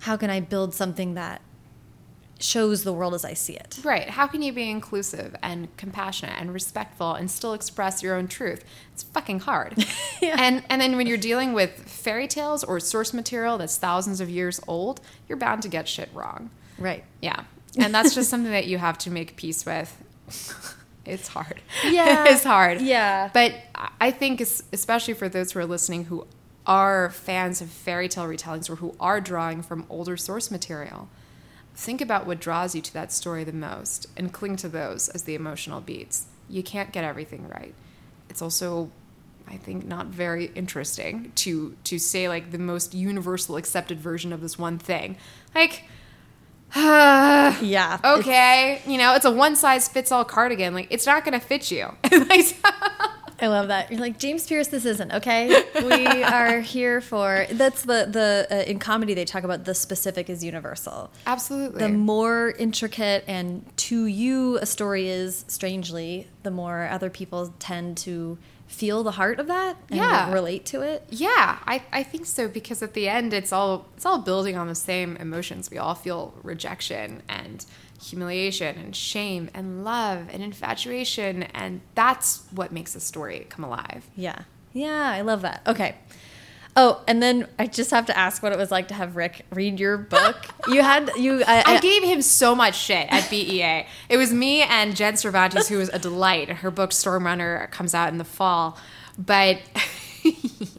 how can I build something that shows the world as I see it. Right. How can you be inclusive and compassionate and respectful and still express your own truth? It's fucking hard. <laughs> Yeah. And and then when you're dealing with fairy tales or source material that's thousands of years old, you're bound to get shit wrong. Right. Yeah. And that's just something that you have to make peace with. <laughs> It's hard. Yeah. <laughs> it's hard. Yeah. But I- think, especially for those who are listening who are fans of fairy tale retellings or who are drawing from older source material, think about what draws you to that story the most and cling to those as the emotional beats. You can't get everything right. It's also I think not very interesting to to say like the most universal accepted version of this one thing. Like <sighs> Yeah. okay, you know, it's a one size fits all cardigan. Like it's not going to fit you. <laughs> I love that. You're like James Pierce. This isn't okay. We <laughs> are here for. That's the the uh, in comedy they talk about the specific is universal. Absolutely. The more intricate and to you a story is, strangely, the more other people tend to feel the heart of that and Yeah. relate to it. Yeah, I, I think so because at the end it's all it's all building on the same emotions. We all feel rejection and humiliation and shame and love and infatuation and that's what makes a story come alive. Yeah. Yeah, I love that. Okay. Oh, and then I just have to ask what it was like to have Rick read your book. <laughs> you had you. I, I gave him so much shit at BEA. It was me and Jen Cervantes, who was a delight. Her book Stormrunner comes out in the fall, but <laughs>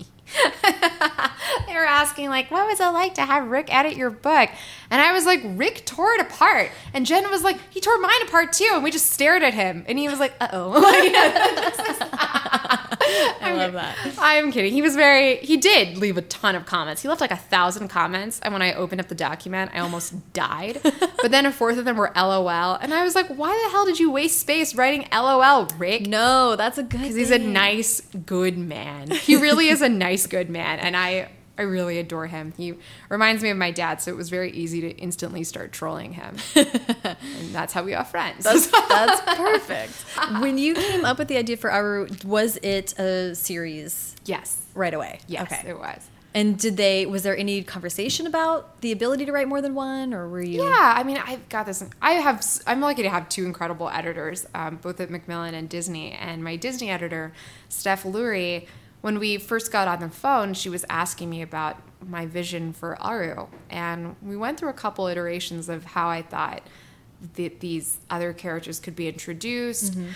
they were asking like, "What was it like to have Rick edit your book?" And I was like, "Rick tore it apart," and Jen was like, "He tore mine apart too," and we just stared at him, and he was like, "Uh oh." <laughs> <laughs> I love that. I'm kidding. He was very. He did leave a ton of comments. He left like a thousand comments, and when I opened up the document, I almost <laughs> died. but then a fourth of them were LOL, and I was like, "Why the hell did you waste space writing LOL, Rick?" No, that's a good. Because he's a nice, good man. He really is a nice, good man, and I. I really adore him. He reminds me of my dad, so it was very easy to instantly start trolling him. <laughs> and that's how we got friends. That's, that's <laughs> perfect. When you came up with the idea for Aru, was it a series yes. right away? Yes, Okay. it was. And did they? Was there any conversation about the ability to write more than one, or were you? Yeah, I mean, I've got this. I have. I'm lucky to have two incredible editors, um, both at Macmillan and Disney. And my Disney editor, Steph Lurie, when we first got on the phone, she was asking me about my vision for Aru, and we went through a couple iterations of how I thought that these other characters could be introduced. Mm-hmm.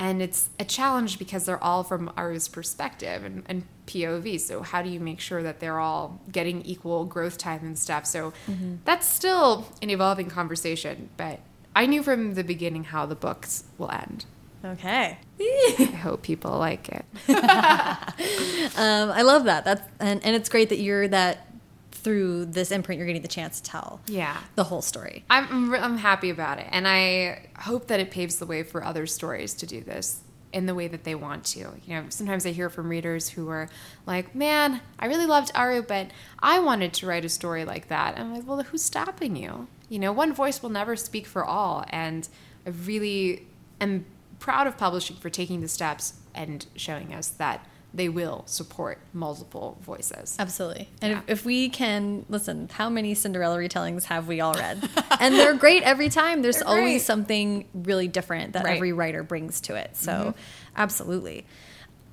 And it's a challenge because they're all from Aru's perspective and, and POV. So, how do you make sure that they're all getting equal growth time and stuff? So, mm-hmm. that's still an evolving conversation. But I knew from the beginning how the books will end. Okay. <laughs> I hope people like it. <laughs> Um, I love that. That's and, and it's great that you're that through this imprint you're getting the chance to tell Yeah. the whole story. I'm, I'm, happy about it. And I hope that it paves the way for other stories to do this in the way that they want to. You know, sometimes I hear from readers who are like, man, I really loved Aru, but I wanted to write a story like that. And I'm like, well, who's stopping you? You know, one voice will never speak for all. And I really am proud of publishing for taking the steps and showing us that they will support multiple voices. Absolutely. And Yeah. if, if we can listen, how many Cinderella retellings have we all read? <laughs> and they're great every time. There's They're always great. something really different that Right. every writer brings to it. So, absolutely.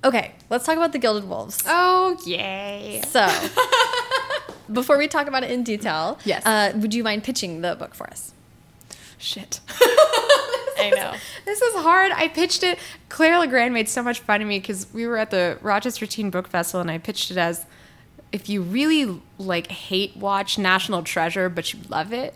Okay, let's talk about the Gilded Wolves. Oh, yay. So, <laughs> before we talk about it in detail, Yes. uh, would you mind pitching the book for us? Shit. <laughs> <laughs> I know. This is hard. I pitched it. Claire Legrand made so much fun of me because we were at the Rochester Teen Book Festival and I pitched it as if you really like hate watch National Treasure but you love it.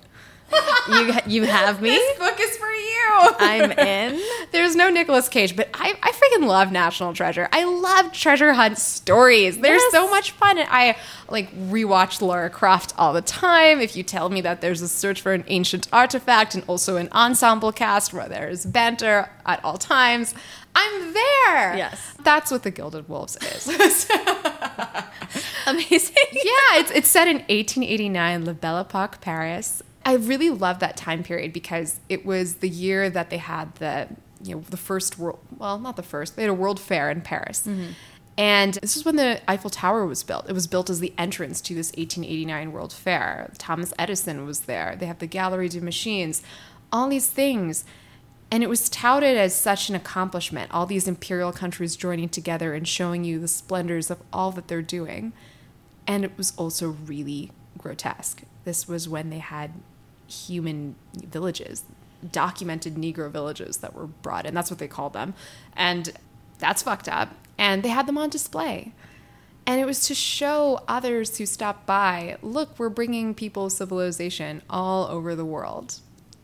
You you have me. This book is for you. I'm in. There's no Nicolas Cage, but I, I freaking love National Treasure. I love treasure hunt stories. They're Yes. so much fun. And I like rewatch Lara Croft all the time. If you tell me that there's a search for an ancient artifact and also an ensemble cast where there's banter at all times, I'm there. Yes. That's what the Gilded Wolves is. <laughs> Amazing. yeah, it's, it's set in 1889, La Belle Epoque, Paris. I really love that time period because it was the year that they had the, you know, the first world, well, not the first, they had a world fair in Paris. Mm-hmm. And this is when the Eiffel Tower was built. It was built as the entrance to this 1889 World Fair. Thomas Edison was there. They have the Gallery des Machines, all these things. And it was touted as such an accomplishment, all these imperial countries joining together and showing you the splendors of all that they're doing. And it was also really grotesque. This was when they had human villages, documented Negro villages that were brought in. That's what they called them. And that's fucked up. And they had them on display. And it was to show others who stopped by look, we're bringing people civilization all over the world.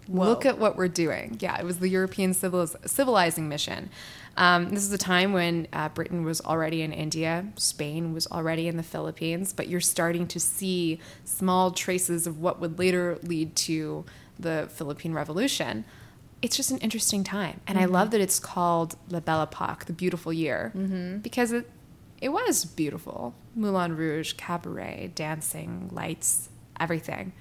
Look at what we're doing. Yeah, it was the European civiliz- civilizing mission. Um, this is a time when uh, Britain was already in India, Spain was already in the Philippines, but you're starting to see small traces of what would later lead to the Philippine Revolution. It's just an interesting time, and I love that it's called La Belle Epoque, the beautiful year, because it it was beautiful. Moulin Rouge, cabaret, dancing, lights, everything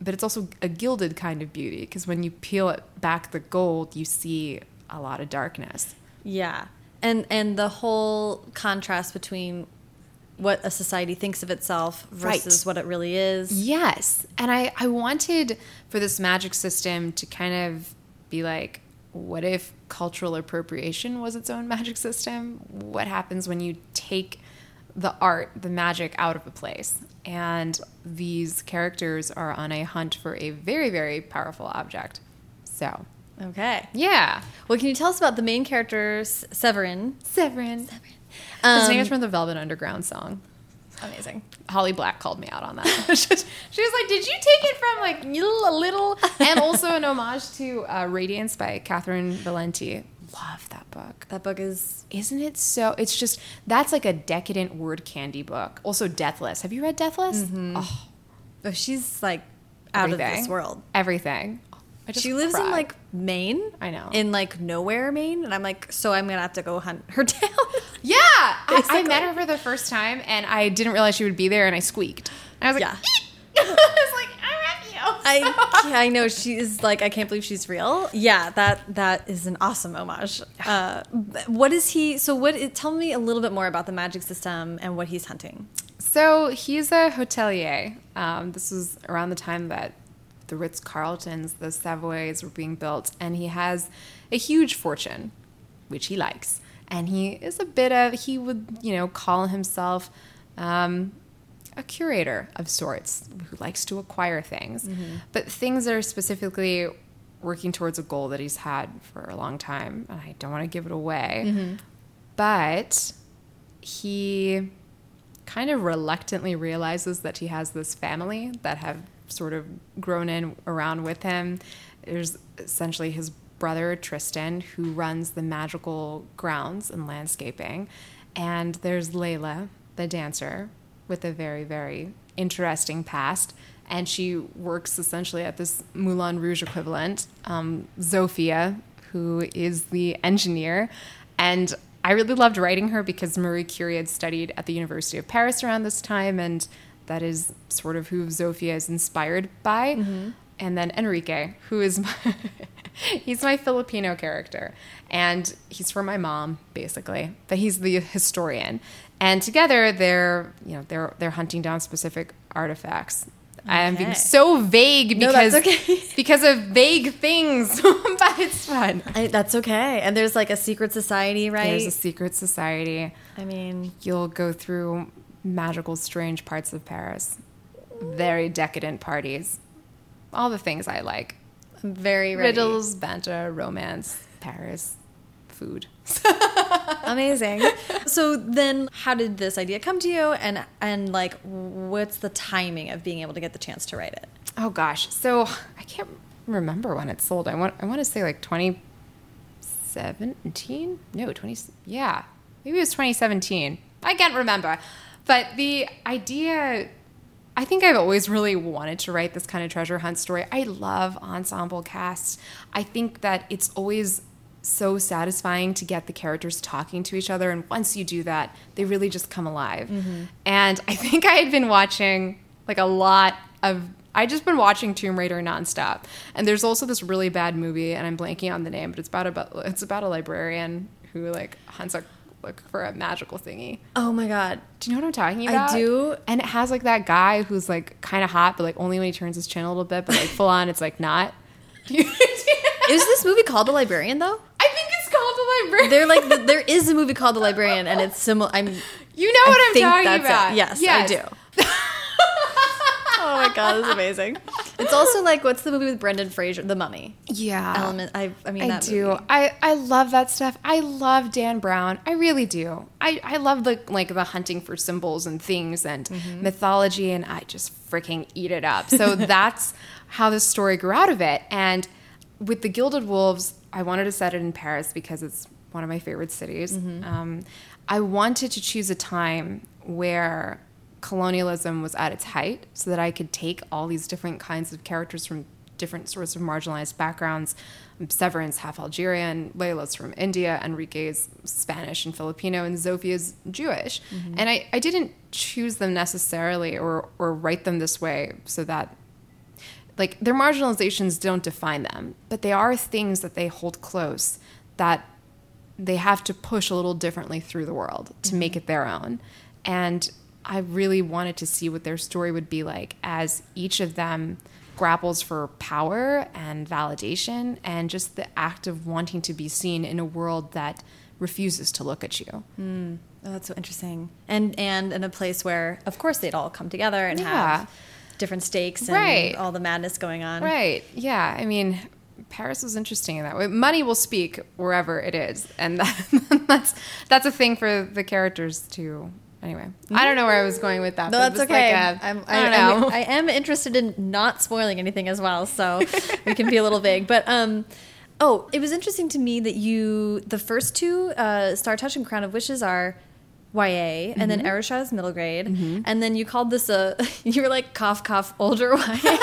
but it's also a gilded kind of beauty because when you peel it back the gold, you see a lot of darkness. Yeah. And and the whole contrast between what a society thinks of itself versus Right. what it really is. Yes. And I, I wanted for this magic system to kind of be like, what if cultural appropriation was its own magic system? What happens when you take the art, the magic out of a place? And these characters are on a hunt for a very, very powerful object. So, Okay. yeah. Well, can you tell us about the main characters, Severin? Severin. Severin. Um, name is from the Velvet Underground song. Amazing. Holly Black called me out on that. <laughs> she was like, "Did you take it from like a little?" And also an homage to uh, Radiance by Catherynne Valente. Love that book. That book is Isn't it so? It's just that's like a decadent word candy book. Also, Deathless. Have you read Deathless? Oh, oh, she's like out of this world. Everything. She lives in like Maine. I know. In like nowhere, Maine, and I'm like, so I'm gonna have to go hunt her <laughs> down. yeah. I, I met her for the first time, and I didn't realize she would be there, and I squeaked. And I was like, Yeah. <laughs> I was like, I you. <laughs> I yeah, I know she's like I can't believe she's real. Yeah, that that is an awesome homage. Uh, what is he? So what? Tell me a little bit more about the magic system and what he's hunting. So he's a hotelier. Um, this was around the time that the Ritz Carltons, the Savoys were being built, and he has a huge fortune, which he likes. And he is a bit of, he would, you know, call himself um, a curator of sorts who likes to acquire things. But things that are specifically working towards a goal that he's had for a long time. And I don't want to give it away. But he kind of reluctantly realizes that he has this family that have sort of grown in around with him. There's essentially his brother Tristan who runs the magical grounds and landscaping, and there's Layla, the dancer, with a very very interesting past. And she works essentially at this Moulin Rouge equivalent. Um, Zofia, who is the engineer, and I really loved writing her because Marie Curie had studied at the University of Paris around this time, and that is sort of who Zofia is inspired by. Mm-hmm. And then Enrique, who is my <laughs> he's my Filipino character, and he's from my mom basically, but he's the historian. And together, they're you know they're they're hunting down specific artifacts. I am being so vague because that's okay. <laughs> because of vague things, <laughs> but it's fun. I, that's okay. And there's like a secret society, right? There's a secret society. I mean, You'll go through magical, strange parts of Paris, very decadent parties, all the things I like. I'm very ready. Riddles, banter, romance, Paris, food. <laughs> Amazing. so then, how did this idea come to you? And and like, what's the timing of being able to get the chance to write it? Oh gosh. So I can't remember when it sold. I want I want to say like 2017. No, 20. Yeah, maybe it was 2017. I can't remember. But the idea, I think I've always really wanted to write this kind of treasure hunt story. I love ensemble casts. I think that it's always so satisfying to get the characters talking to each other. And once you do that, they really just come alive. Mm-hmm. And I think I had been watching like a lot of. I just been watching Tomb Raider nonstop, and there's also this really bad movie, and I'm blanking on the name, but it's about a it's about a librarian who like hunts a look for a magical thingy. Oh my god. Do you know what I'm talking about? I do. And it has like that guy who's like kind of hot, but like only when he turns his chin a little bit, but like full on, it's like not. <laughs> is this movie called The Librarian though? I think it's called The Librarian. They're like there is a movie called The Librarian, and it's similar. I'm. You know what I am talking about? It. Yes, yes, I do. <laughs> oh my god, this is amazing. It's also like what's the movie with Brendan Fraser, The Mummy? Yeah, Element. I, I mean, I do. Movie. I I love that stuff. I love Dan Brown. I really do. I I love the like the hunting for symbols and things and mm-hmm. mythology, and I just freaking eat it up. So <laughs> that's how this story grew out of it. And with the Gilded Wolves, I wanted to set it in Paris because it's one of my favorite cities. Mm-hmm. Um, I wanted to choose a time where colonialism was at its height so that I could take all these different kinds of characters from different sorts of marginalized backgrounds. Severin's half Algerian, Layla's from India, Enrique's Spanish and Filipino, and Zofia's Jewish. Mm-hmm. And I, I didn't choose them necessarily or, or write them this way so that like their marginalizations don't define them, but they are things that they hold close that they have to push a little differently through the world to mm-hmm. make it their own. And I really wanted to see what their story would be like as each of them grapples for power and validation and just the act of wanting to be seen in a world that refuses to look at you. Mm. Oh, that's so interesting. And and in a place where, of course, they'd all come together and yeah. have different stakes and right. all the madness going on. Right. Yeah. I mean, Paris was interesting in that way. Money will speak wherever it is, and that, <laughs> that's that's a thing for the characters to anyway, I don't know where I was going with that. No, that's okay. Like a, I'm, I, I, I'm, I am interested in not spoiling anything as well, so <laughs> we can be a little vague. But um, oh, it was interesting to me that you the first two, uh, Star Touch and Crown of Wishes, are YA, and mm -hmm. then mm-hmm. Is middle grade, mm -hmm. and then you called this a <laughs> you were like cough cough older YA.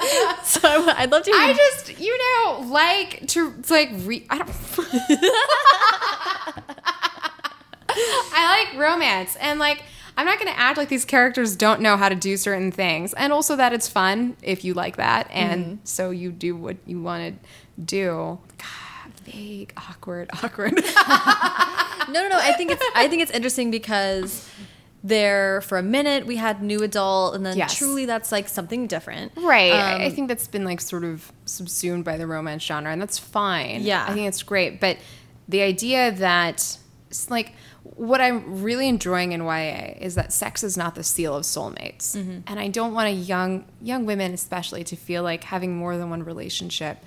<laughs> so I'd love to. I just you know like to like re I don't. <laughs> I like romance and like I'm not going to act like these characters don't know how to do certain things and also that it's fun if you like that and mm-hmm. so you do what you want to do. God, vague, awkward, <laughs> awkward. no, no, no. I think it's I think it's interesting because there for a minute we had new adult and then yes. truly that's like something different right um, i think that's been like sort of subsumed by the romance genre and that's fine yeah i think it's great but the idea that like what I'm really enjoying in YA is that sex is not the seal of soulmates, mm-hmm. and I don't want a young young women especially to feel like having more than one relationship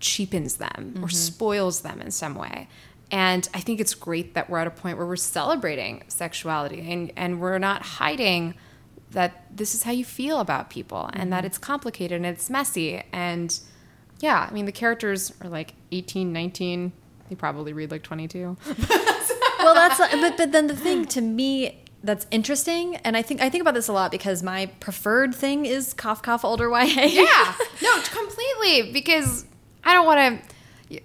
cheapens them mm-hmm. or spoils them in some way. And I think it's great that we're at a point where we're celebrating sexuality and, and we're not hiding that this is how you feel about people mm-hmm. and that mm-hmm. it's complicated and it's messy. And yeah, I mean, the characters are like 18, 19. They probably read like 22. <laughs> well, that's but but then the thing to me that's interesting, and I think I think about this a lot because my preferred thing is cough cough older YA. Yeah, <laughs> no, completely because I don't want to.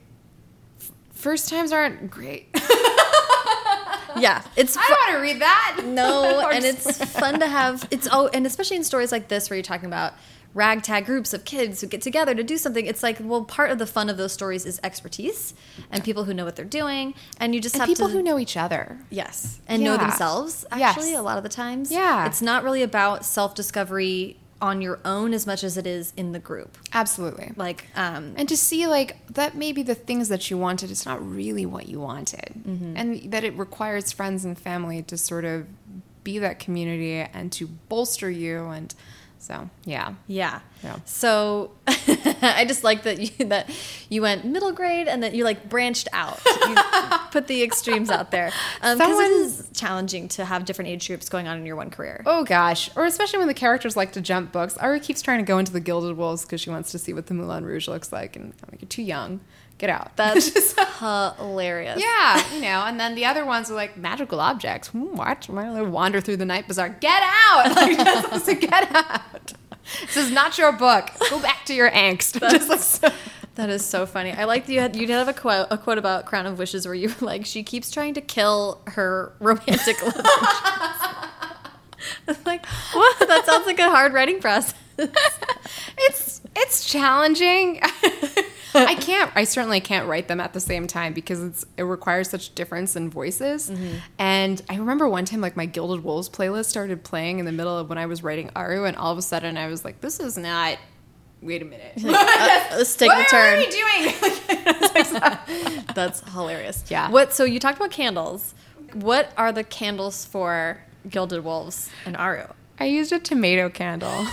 First times aren't great. <laughs> yeah, it's. I want to read that. No, <laughs> and it's fun to have. It's oh, and especially in stories like this where you're talking about ragtag groups of kids who get together to do something. It's like, well, part of the fun of those stories is expertise and people who know what they're doing, and you just and have people to, who know each other. Yes, and yeah. know themselves. Actually, yes. a lot of the times, yeah, it's not really about self discovery on your own as much as it is in the group. Absolutely. Like, um, and to see like that maybe the things that you wanted, it's not really what you wanted, mm -hmm. and that it requires friends and family to sort of be that community and to bolster you and So yeah. Yeah. Yeah. So <laughs> I just like that you that you went middle grade and that you like branched out. You <laughs> put the extremes out there um, because it Someone- is challenging to have different age groups going on in your one career. Oh gosh, or especially when the characters like to jump books. Aru keeps trying to go into the Gilded Wolves because she wants to see what the Moulin Rouge looks like, and I'm like, you're too young. Get out. <laughs> That's just <laughs> hilarious. yeah, you know. And then the other ones are like magical objects. Hmm, don't they wander through the night bazaar? Get out! <laughs> Like, just to get out. This is not your book. Go back to your angst. Just like so- That is so funny. I like that you had you did have a quote a quote about Crown of Wishes where you were like she keeps trying to kill her romantic love like what? That sounds like a hard writing process. it's it's challenging. <laughs> I can't. I certainly can't write them at the same time because it's it requires such difference in voices. And I remember one time, like my Gilded Wolves playlist started playing in the middle of when I was writing Aru, and all of a sudden I was like, "This is not." Wait a minute. Uh, <laughs> let's take what the are turn. we doing? <laughs> That's hilarious. Yeah. What? So you talked about candles. What are the candles for Gilded Wolves and Aru? I used a tomato candle. I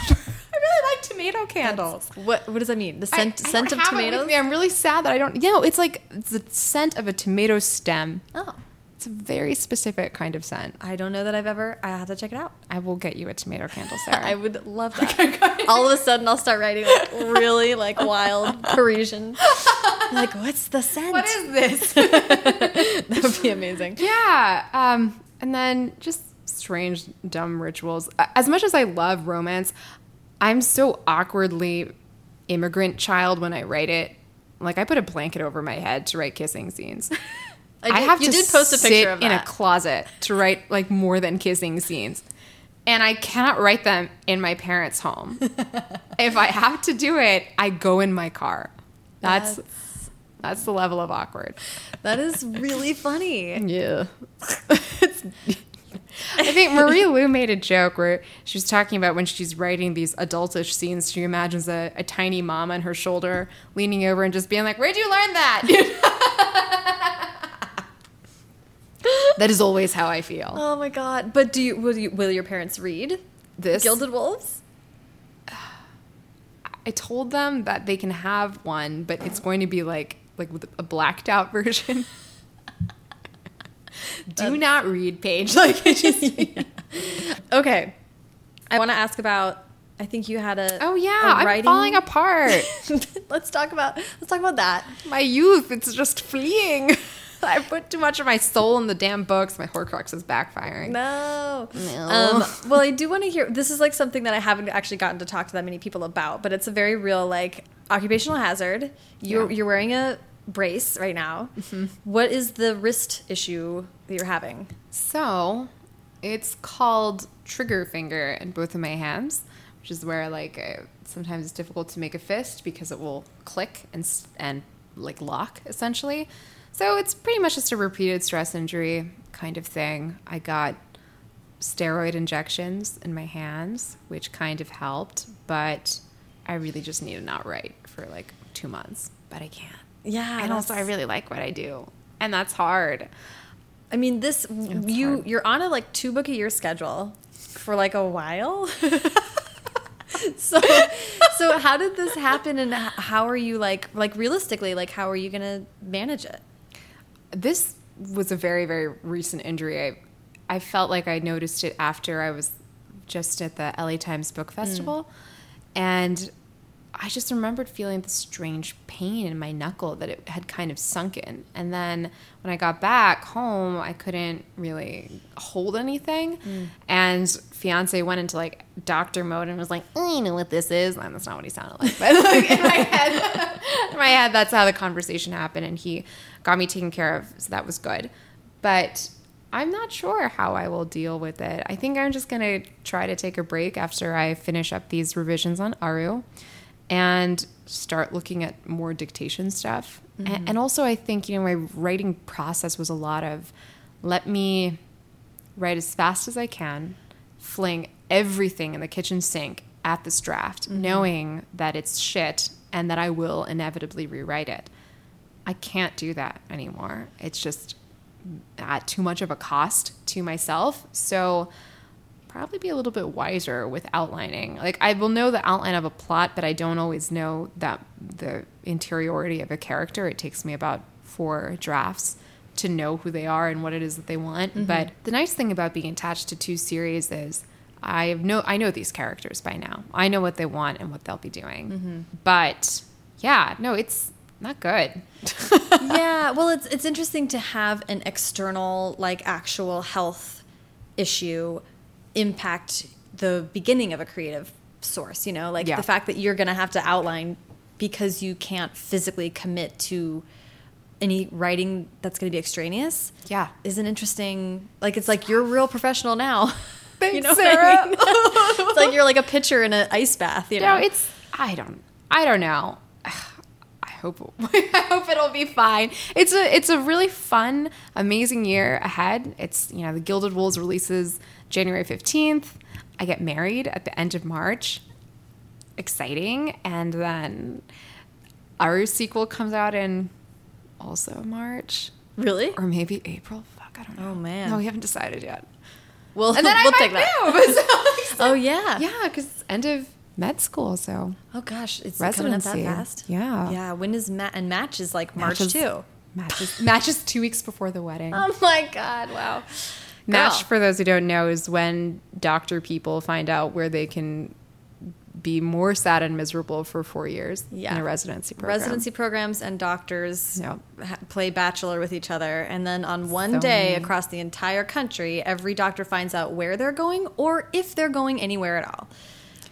really like tomato candles. What? What does that mean? The scent I scent of don't have it with tomatoes. I'm really sad that I don't. You know, it's like it's the scent of a tomato stem. Oh, It's a very specific kind of scent. I don't know that I've ever. I have to check it out. I will get you a tomato candle, <laughs> Sarah. I would love <laughs> that. All of a sudden, I'll start writing like really like wild <laughs> Parisian. Like, what's the scent? what is this? that would be amazing. yeah. Um, and then just strange, dumb rituals. As much as I love romance, I'm so awkwardly immigrant child when I write it. Like I put a blanket over my head to write kissing scenes. <laughs> I, I, did- have you to did post a sit picture of in a closet to write like more than kissing scenes. And I cannot write them in my parents' home. <laughs> if I have to do it, I go in my car. That's that's, the level of awkward. that is really funny. <laughs> Yeah. I think Marie Lu made a joke where she was talking about when she's writing these adultish scenes, she imagines a, a tiny mom on her shoulder leaning over and just being like, Where'd you learn that? <laughs> that is always how I feel. Oh my god! But do you will you will your parents read This Gilded Wolves? <sighs> I told them that they can have one, but it's going to be like like with a blacked out version. <laughs> Do not read page <laughs> like just <laughs> Okay, I want to ask about. I think you had a. Oh yeah, I'm writing- falling apart. <laughs> let's talk about let's talk about that. my youth, it's just fleeing. I put too much of my soul in the damn books. My Horcrux is backfiring. No. No. Um, well, I do want to hear. This is like something that I haven't actually gotten to talk to that many people about, but it's a very real like occupational hazard. You're Yeah. you're wearing a brace right now. What is the wrist issue that you're having? So, it's called trigger finger in both of my hands, which is where like uh, sometimes it's difficult to make a fist because it will click and and like lock essentially. So it's pretty much just a repeated stress injury kind of thing. I got steroid injections in my hands, which kind of helped, but I really just need to not write for like two months, but I can't. Yeah, And also, I really like what I do, and that's hard. I mean, this you hard. you're on a like two book a year schedule for like a while. <laughs> so so how did this happen and how are you like like realistically like how are you going to manage it? this was a very very recent injury i i felt like i noticed it after i was just at the la times book mm. festival and i just remembered feeling this strange pain in my knuckle that it had kind of sunken and then when i got back home i couldn't really hold anything. Mm. And fiance went into like doctor mode and was like oh, i know what this is? And that's not what he sounded like but like <laughs> in my head <laughs> in my head that's how the conversation happened. And he got me taken care of so that was good. But i'm not sure how i will deal with it. I think i'm just going to try to take a break after i finish up these revisions on aru and start looking at more dictation stuff and, mm-hmm. and also i think you know my writing process was a lot of let me write as fast as i can fling everything in the kitchen sink at this draft mm-hmm. knowing that it's shit and that i will inevitably rewrite it I can't do that anymore. It's just mm, at too much of a cost to myself. So probably be a little bit wiser with outlining. Like I will know the outline of a plot, but I don't always know that the interiority of a character. It takes me about four drafts to know who they are and what it is that they want. Mm-hmm. But the nice thing about being attached to two series is I know I know these characters by now. I know what they want and what they'll be doing. Mm-hmm. But yeah, no, it's not good. <laughs> <laughs> yeah, well, it's it's interesting to have an external, like actual health issue impact the beginning of a creative source. You know, like yeah. the fact that you're going to have to outline because you can't physically commit to any writing that's going to be extraneous. Yeah, is an interesting. Like it's like you're a real professional now. <laughs> Thanks, you know Sarah. I mean? <laughs> it's like you're like a pitcher in an ice bath. You know, no, it's I don't I don't know hope <laughs> I hope it'll be fine. It's a it's a really fun, amazing year ahead. It's you know the Gilded Wolves releases January fifteenth. I get married at the end of March. Exciting, and then our sequel comes out in also March. Really? Or maybe April. Fuck, I don't know. Oh man. No, we haven't decided yet. Well, and then <laughs> we'll I take that. <laughs> so, oh yeah. Yeah, because end of med school. So oh gosh, it's residency. coming up that fast. Yeah, yeah. When is ma- and match is like March matches, too. Matches <laughs> matches two weeks before the wedding. Oh my god! Wow. Match Girl. for those who don't know is when doctor people find out where they can be more sad and miserable for four years yeah. in a residency program. Residency programs and doctors yep. play bachelor with each other. And then on one so day many. across the entire country, every doctor finds out where they're going or if they're going anywhere at all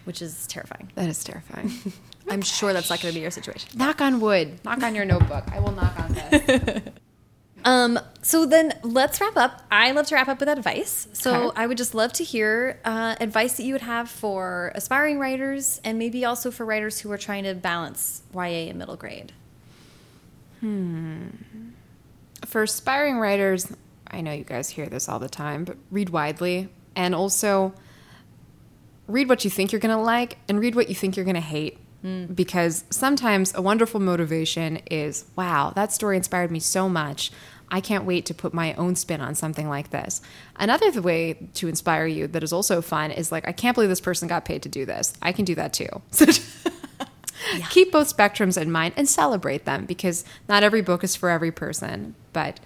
which is terrifying. That is terrifying. <laughs> I'm sure that's not going to be your situation. Knock on wood. Knock on your notebook. I will knock on this. <laughs> um, so then let's wrap up. I love to wrap up with advice. So okay. I would just love to hear uh, advice that you would have for aspiring writers and maybe also for writers who are trying to balance YA and middle grade. Hmm. For aspiring writers, I know you guys hear this all the time, but read widely and also read what you think you're going to like and read what you think you're going to hate. Mm. Because sometimes a wonderful motivation is, wow, that story inspired me so much. I can't wait to put my own spin on something like this. Another way to inspire you that is also fun is like, I can't believe this person got paid to do this. I can do that too. So <laughs> yeah. keep both spectrums in mind and celebrate them because not every book is for every person, but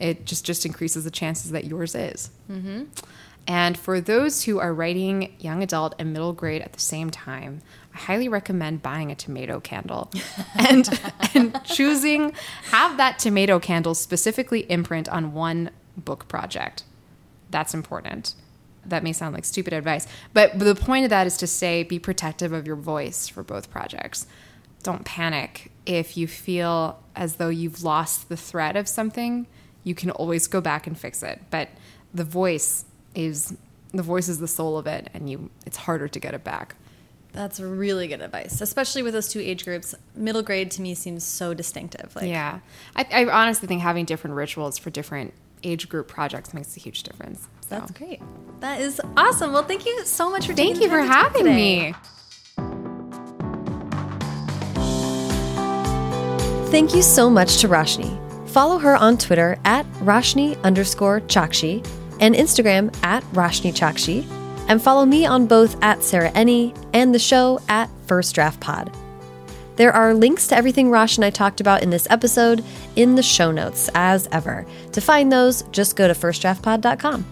it just just increases the chances that yours is. Mm-hmm. And for those who are writing young adult and middle grade at the same time, I highly recommend buying a tomato candle <laughs> and, and choosing, have that tomato candle specifically imprint on one book project. That's important. That may sound like stupid advice, but the point of that is to say be protective of your voice for both projects. Don't panic if you feel as though you've lost the thread of something. You can always go back and fix it, but the voice is the voice is the soul of it and you it's harder to get it back. That's really good advice especially with those two age groups. Middle grade to me seems so distinctive like yeah. I, I honestly think having different rituals for different age group projects makes a huge difference so. that's great. That is awesome. Well thank you so much for doing it. thank you for having me. thank you so much to Roshani follow her on twitter at Roshani underscore Chokshi and Instagram at Roshani Chokshi, and follow me on both at Sarah Enni and the show at First Draft Pod. There are links to everything Rosh and I talked about in this episode in the show notes, as ever. To find those, just go to firstdraftpod.com.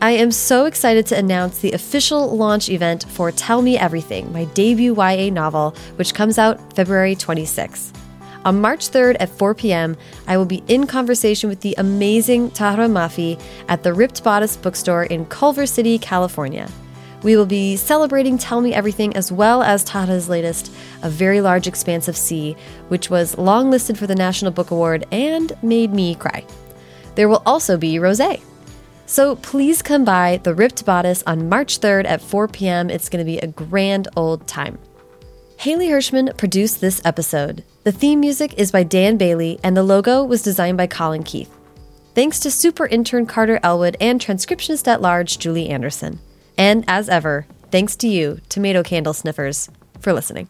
I am so excited to announce the official launch event for Tell Me Everything, my debut YA novel, which comes out February 26th. On March 3rd at 4 p.m., I will be in conversation with the amazing Tahereh Mafi at the Ripped Bodice bookstore in Culver City, California. We will be celebrating Tell Me Everything as well as Tahereh's latest, A Very Large Expanse of Sea, which was longlisted for the National Book Award and made me cry. There will also be rose. So please come by the Ripped Bodice on March 3rd at 4 p.m. It's going to be a grand old time. Haley Hirschman produced this episode. The theme music is by Dan Bailey, and the logo was designed by Colin Keith. Thanks to super intern Carter Elwood and transcriptionist at large Julie Anderson. And as ever, thanks to you, tomato candle sniffers, for listening.